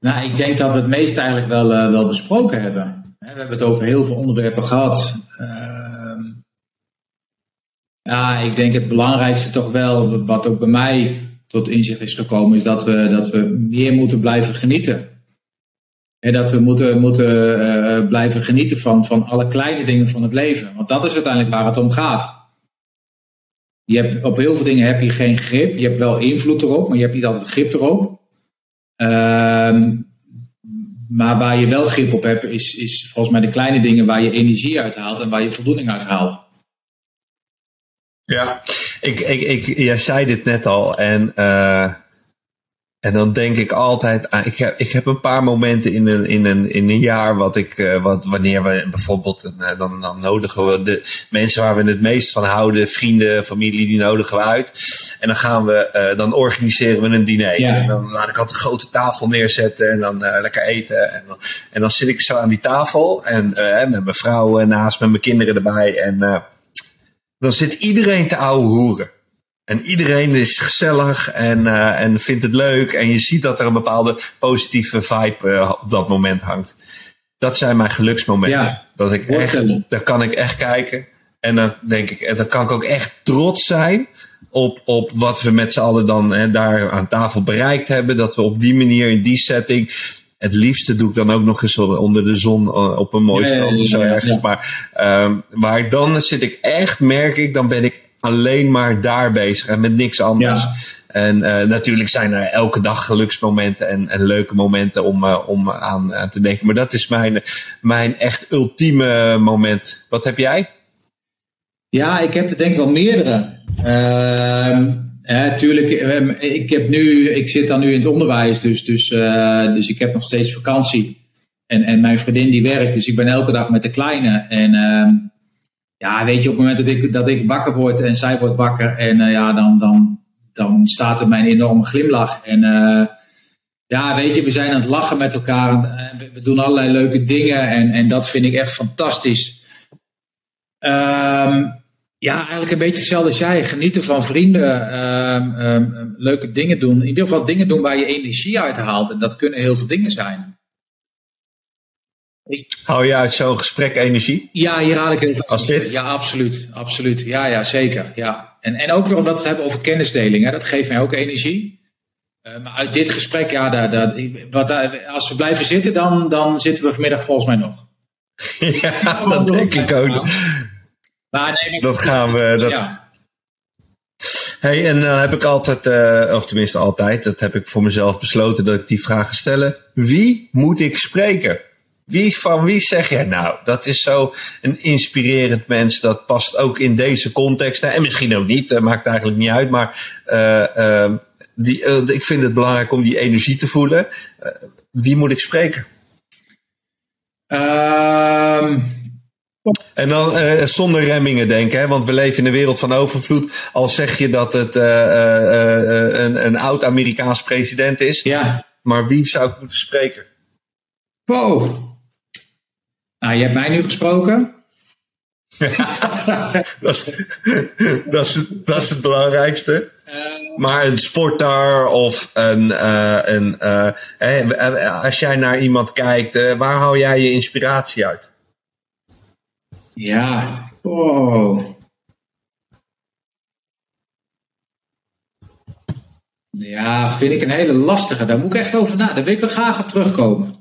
Nou, ik denk dat we het meeste eigenlijk wel, wel besproken hebben. We hebben het over heel veel onderwerpen gehad. Ehm, ja, ik denk het belangrijkste toch wel, wat ook bij mij tot inzicht is gekomen, is dat we, dat we meer moeten blijven genieten. En dat we moeten, moeten eh, blijven genieten van, van alle kleine dingen van het leven. Want dat is uiteindelijk waar het om gaat. Je hebt, op heel veel dingen heb je geen grip. Je hebt wel invloed erop, maar je hebt niet altijd grip erop. Ehm, maar waar je wel grip op hebt, is, is volgens mij de kleine dingen waar je energie uit haalt en waar je voldoening uit haalt.
Ja, ik, ik, ik, jij zei dit net al en, eh, en dan denk ik altijd aan, ik heb, ik heb een paar momenten in een, in een, in een jaar wat ik, eh, wat, wanneer we bijvoorbeeld, eh, dan, dan nodigen we de mensen waar we het meest van houden, vrienden, familie, die nodigen we uit. En dan gaan we, eh, dan organiseren we een diner.
Ja.
En dan laat ik altijd een grote tafel neerzetten en dan lekker eten. En dan, en dan zit ik zo aan die tafel en met mijn vrouw naast, met mijn kinderen erbij en... dan zit iedereen te ouwe hoeren. En iedereen is gezellig en, uh, en vindt het leuk. En je ziet dat er een bepaalde positieve vibe uh, op dat moment hangt. Dat zijn mijn geluksmomenten. Ja, dat ik echt, daar kan ik echt kijken. En dan denk ik, en dan kan ik ook echt trots zijn op, op wat we met z'n allen dan hè, daar aan tafel bereikt hebben. Dat we op die manier, in die setting. Het liefste doe ik dan ook nog eens onder de zon op een mooi strand of zo ergens. Maar, um, maar dan zit ik echt, merk ik, dan ben ik alleen maar daar bezig en met niks anders. En uh, natuurlijk zijn er elke dag geluksmomenten en, en leuke momenten om, uh, om aan, aan, te denken. Maar dat is mijn, mijn echt ultieme moment. Wat heb jij?
Ja, ik heb er denk ik wel meerdere. Uh, ja, tuurlijk. Ehm, ik, heb nu, ik zit dan nu in het onderwijs, dus, dus, uh, dus ik heb nog steeds vakantie. En, en mijn vriendin die werkt, dus ik ben elke dag met de kleine. En ehm, ja, weet je, op het moment dat ik, dat ik wakker word en zij wordt wakker, en uh, ja, dan, dan, dan staat er mijn enorme glimlach. En uh, ja, weet je, we zijn aan het lachen met elkaar. En we doen allerlei leuke dingen en, en dat vind ik echt fantastisch. Um, ja, eigenlijk een beetje hetzelfde als jij. Genieten van vrienden, um, um, leuke dingen doen. In ieder geval dingen doen waar je energie uit haalt. En dat kunnen heel veel dingen zijn.
Hou je uit zo'n gesprek energie?
Ja, hier haal ik heel veel.
Als dit?
Ja, absoluut. absoluut. Ja, ja, zeker. Ja. En, en ook weer omdat we het hebben over kennisdeling. Hè, dat geeft mij ook energie. Uh, maar uit dit gesprek, ja, daar, daar, wat, als we blijven zitten, dan, dan zitten we vanmiddag volgens mij nog.
ja, dat denk ik ook.
Maar nee,
dat gaan we. Dat... Ja. Hey, en dan uh, heb ik altijd, uh, of tenminste altijd, dat heb ik voor mezelf besloten dat ik die vragen stel. Wie moet ik spreken? Wie van wie zeg je nou, dat is zo een inspirerend mens, dat past ook in deze context. En misschien ook niet, dat maakt eigenlijk niet uit, maar uh, die, ik vind het belangrijk om die energie te voelen. wie moet ik spreken?
Ehm,
en dan uh, zonder remmingen denken, hè? want we leven in een wereld van overvloed. Al zeg je dat het uh, uh, een, een oud Amerikaans president is.
Ja.
Maar wie zou ik moeten spreken?
Wow. Nou, je hebt mij nu gesproken.
dat, is, dat, is, dat is het belangrijkste. Maar een sporter of een. een als jij naar iemand kijkt, waar hou jij je inspiratie uit?
Ja, oh. Ja, vind ik een hele lastige. Daar moet ik echt over na. Daar wil ik wel graag op terugkomen.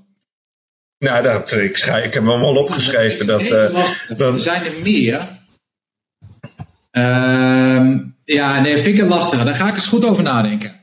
Nou, dat, ik, schrijf, ik heb hem allemaal opgeschreven. Dat,
uh, Er zijn er meer. Uh, ja, nee, vind ik een lastige. Daar ga ik eens goed over nadenken.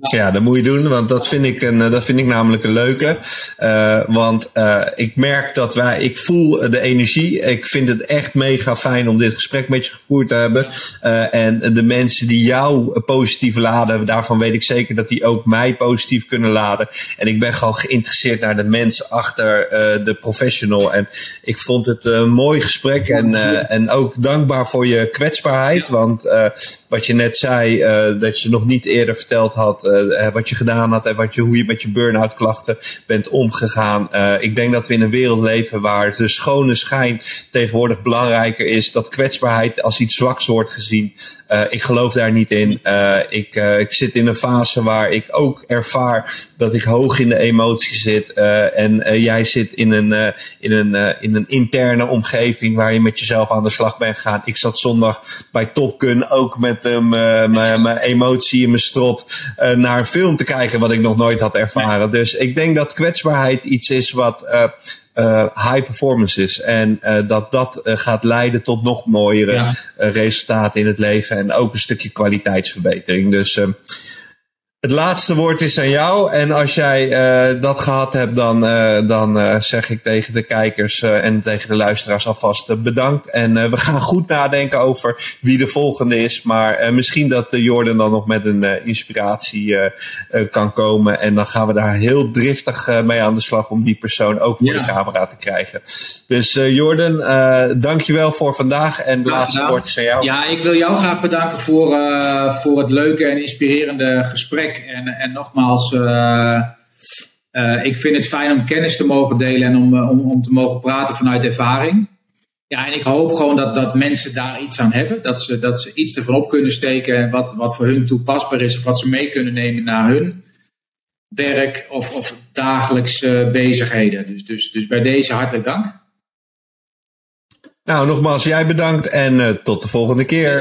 Ja, dat moet je doen, want dat vind ik, een, dat vind ik namelijk een leuke. Uh, want uh, ik merk dat wij, ik voel de energie. Ik vind het echt mega fijn om dit gesprek met je gevoerd te hebben. Uh, en de mensen die jou positief laden, daarvan weet ik zeker dat die ook mij positief kunnen laden. En ik ben gewoon geïnteresseerd naar de mens achter de professional. En ik vond het een mooi gesprek en, en ook dankbaar voor je kwetsbaarheid. Want wat je net zei, dat je nog niet eerder verteld had uh, wat je gedaan had en wat je, hoe je met je burn-out klachten bent omgegaan. Uh, ik denk dat we in een wereld leven waar de schone schijn tegenwoordig belangrijker is. Dat kwetsbaarheid als iets zwaks wordt gezien. Ik geloof daar niet in. ik, ik zit in een fase waar ik ook ervaar dat ik hoog in de emotie zit. en jij zit in een, in, een, in een interne omgeving waar je met jezelf aan de slag bent gegaan. Ik zat zondag bij Top Gun ook met mijn emotie in mijn strot naar een film te kijken wat ik nog nooit had ervaren. Dus ik denk dat kwetsbaarheid iets is wat uh, uh, high performance is. En dat dat gaat leiden tot nog mooiere ja. resultaten in het leven. En ook een stukje kwaliteitsverbetering. Dus het laatste woord is aan jou. En als jij uh, dat gehad hebt, dan, uh, dan uh, zeg ik tegen de kijkers en tegen de luisteraars alvast bedankt. En we gaan goed nadenken over wie de volgende is. Maar misschien dat Jordan dan nog met een inspiratie kan komen. En dan gaan we daar heel driftig mee aan de slag om die persoon ook voor ja. de camera te krijgen. Dus Jordan, dankjewel voor vandaag. En de laatste nou, woord is aan jou.
Ja, ik wil jou graag bedanken voor, voor het leuke en inspirerende gesprek. En, en nogmaals, uh, uh, ik vind het fijn om kennis te mogen delen en om, om, om te mogen praten vanuit ervaring. ja, en ik hoop gewoon dat, dat mensen daar iets aan hebben. Dat ze, dat ze iets ervan op kunnen steken wat, wat voor hun toepasbaar is. Of wat ze mee kunnen nemen naar hun werk of, of dagelijkse bezigheden. Dus, dus, dus bij deze hartelijk dank.
Nou, nogmaals jij bedankt en uh, tot de volgende keer.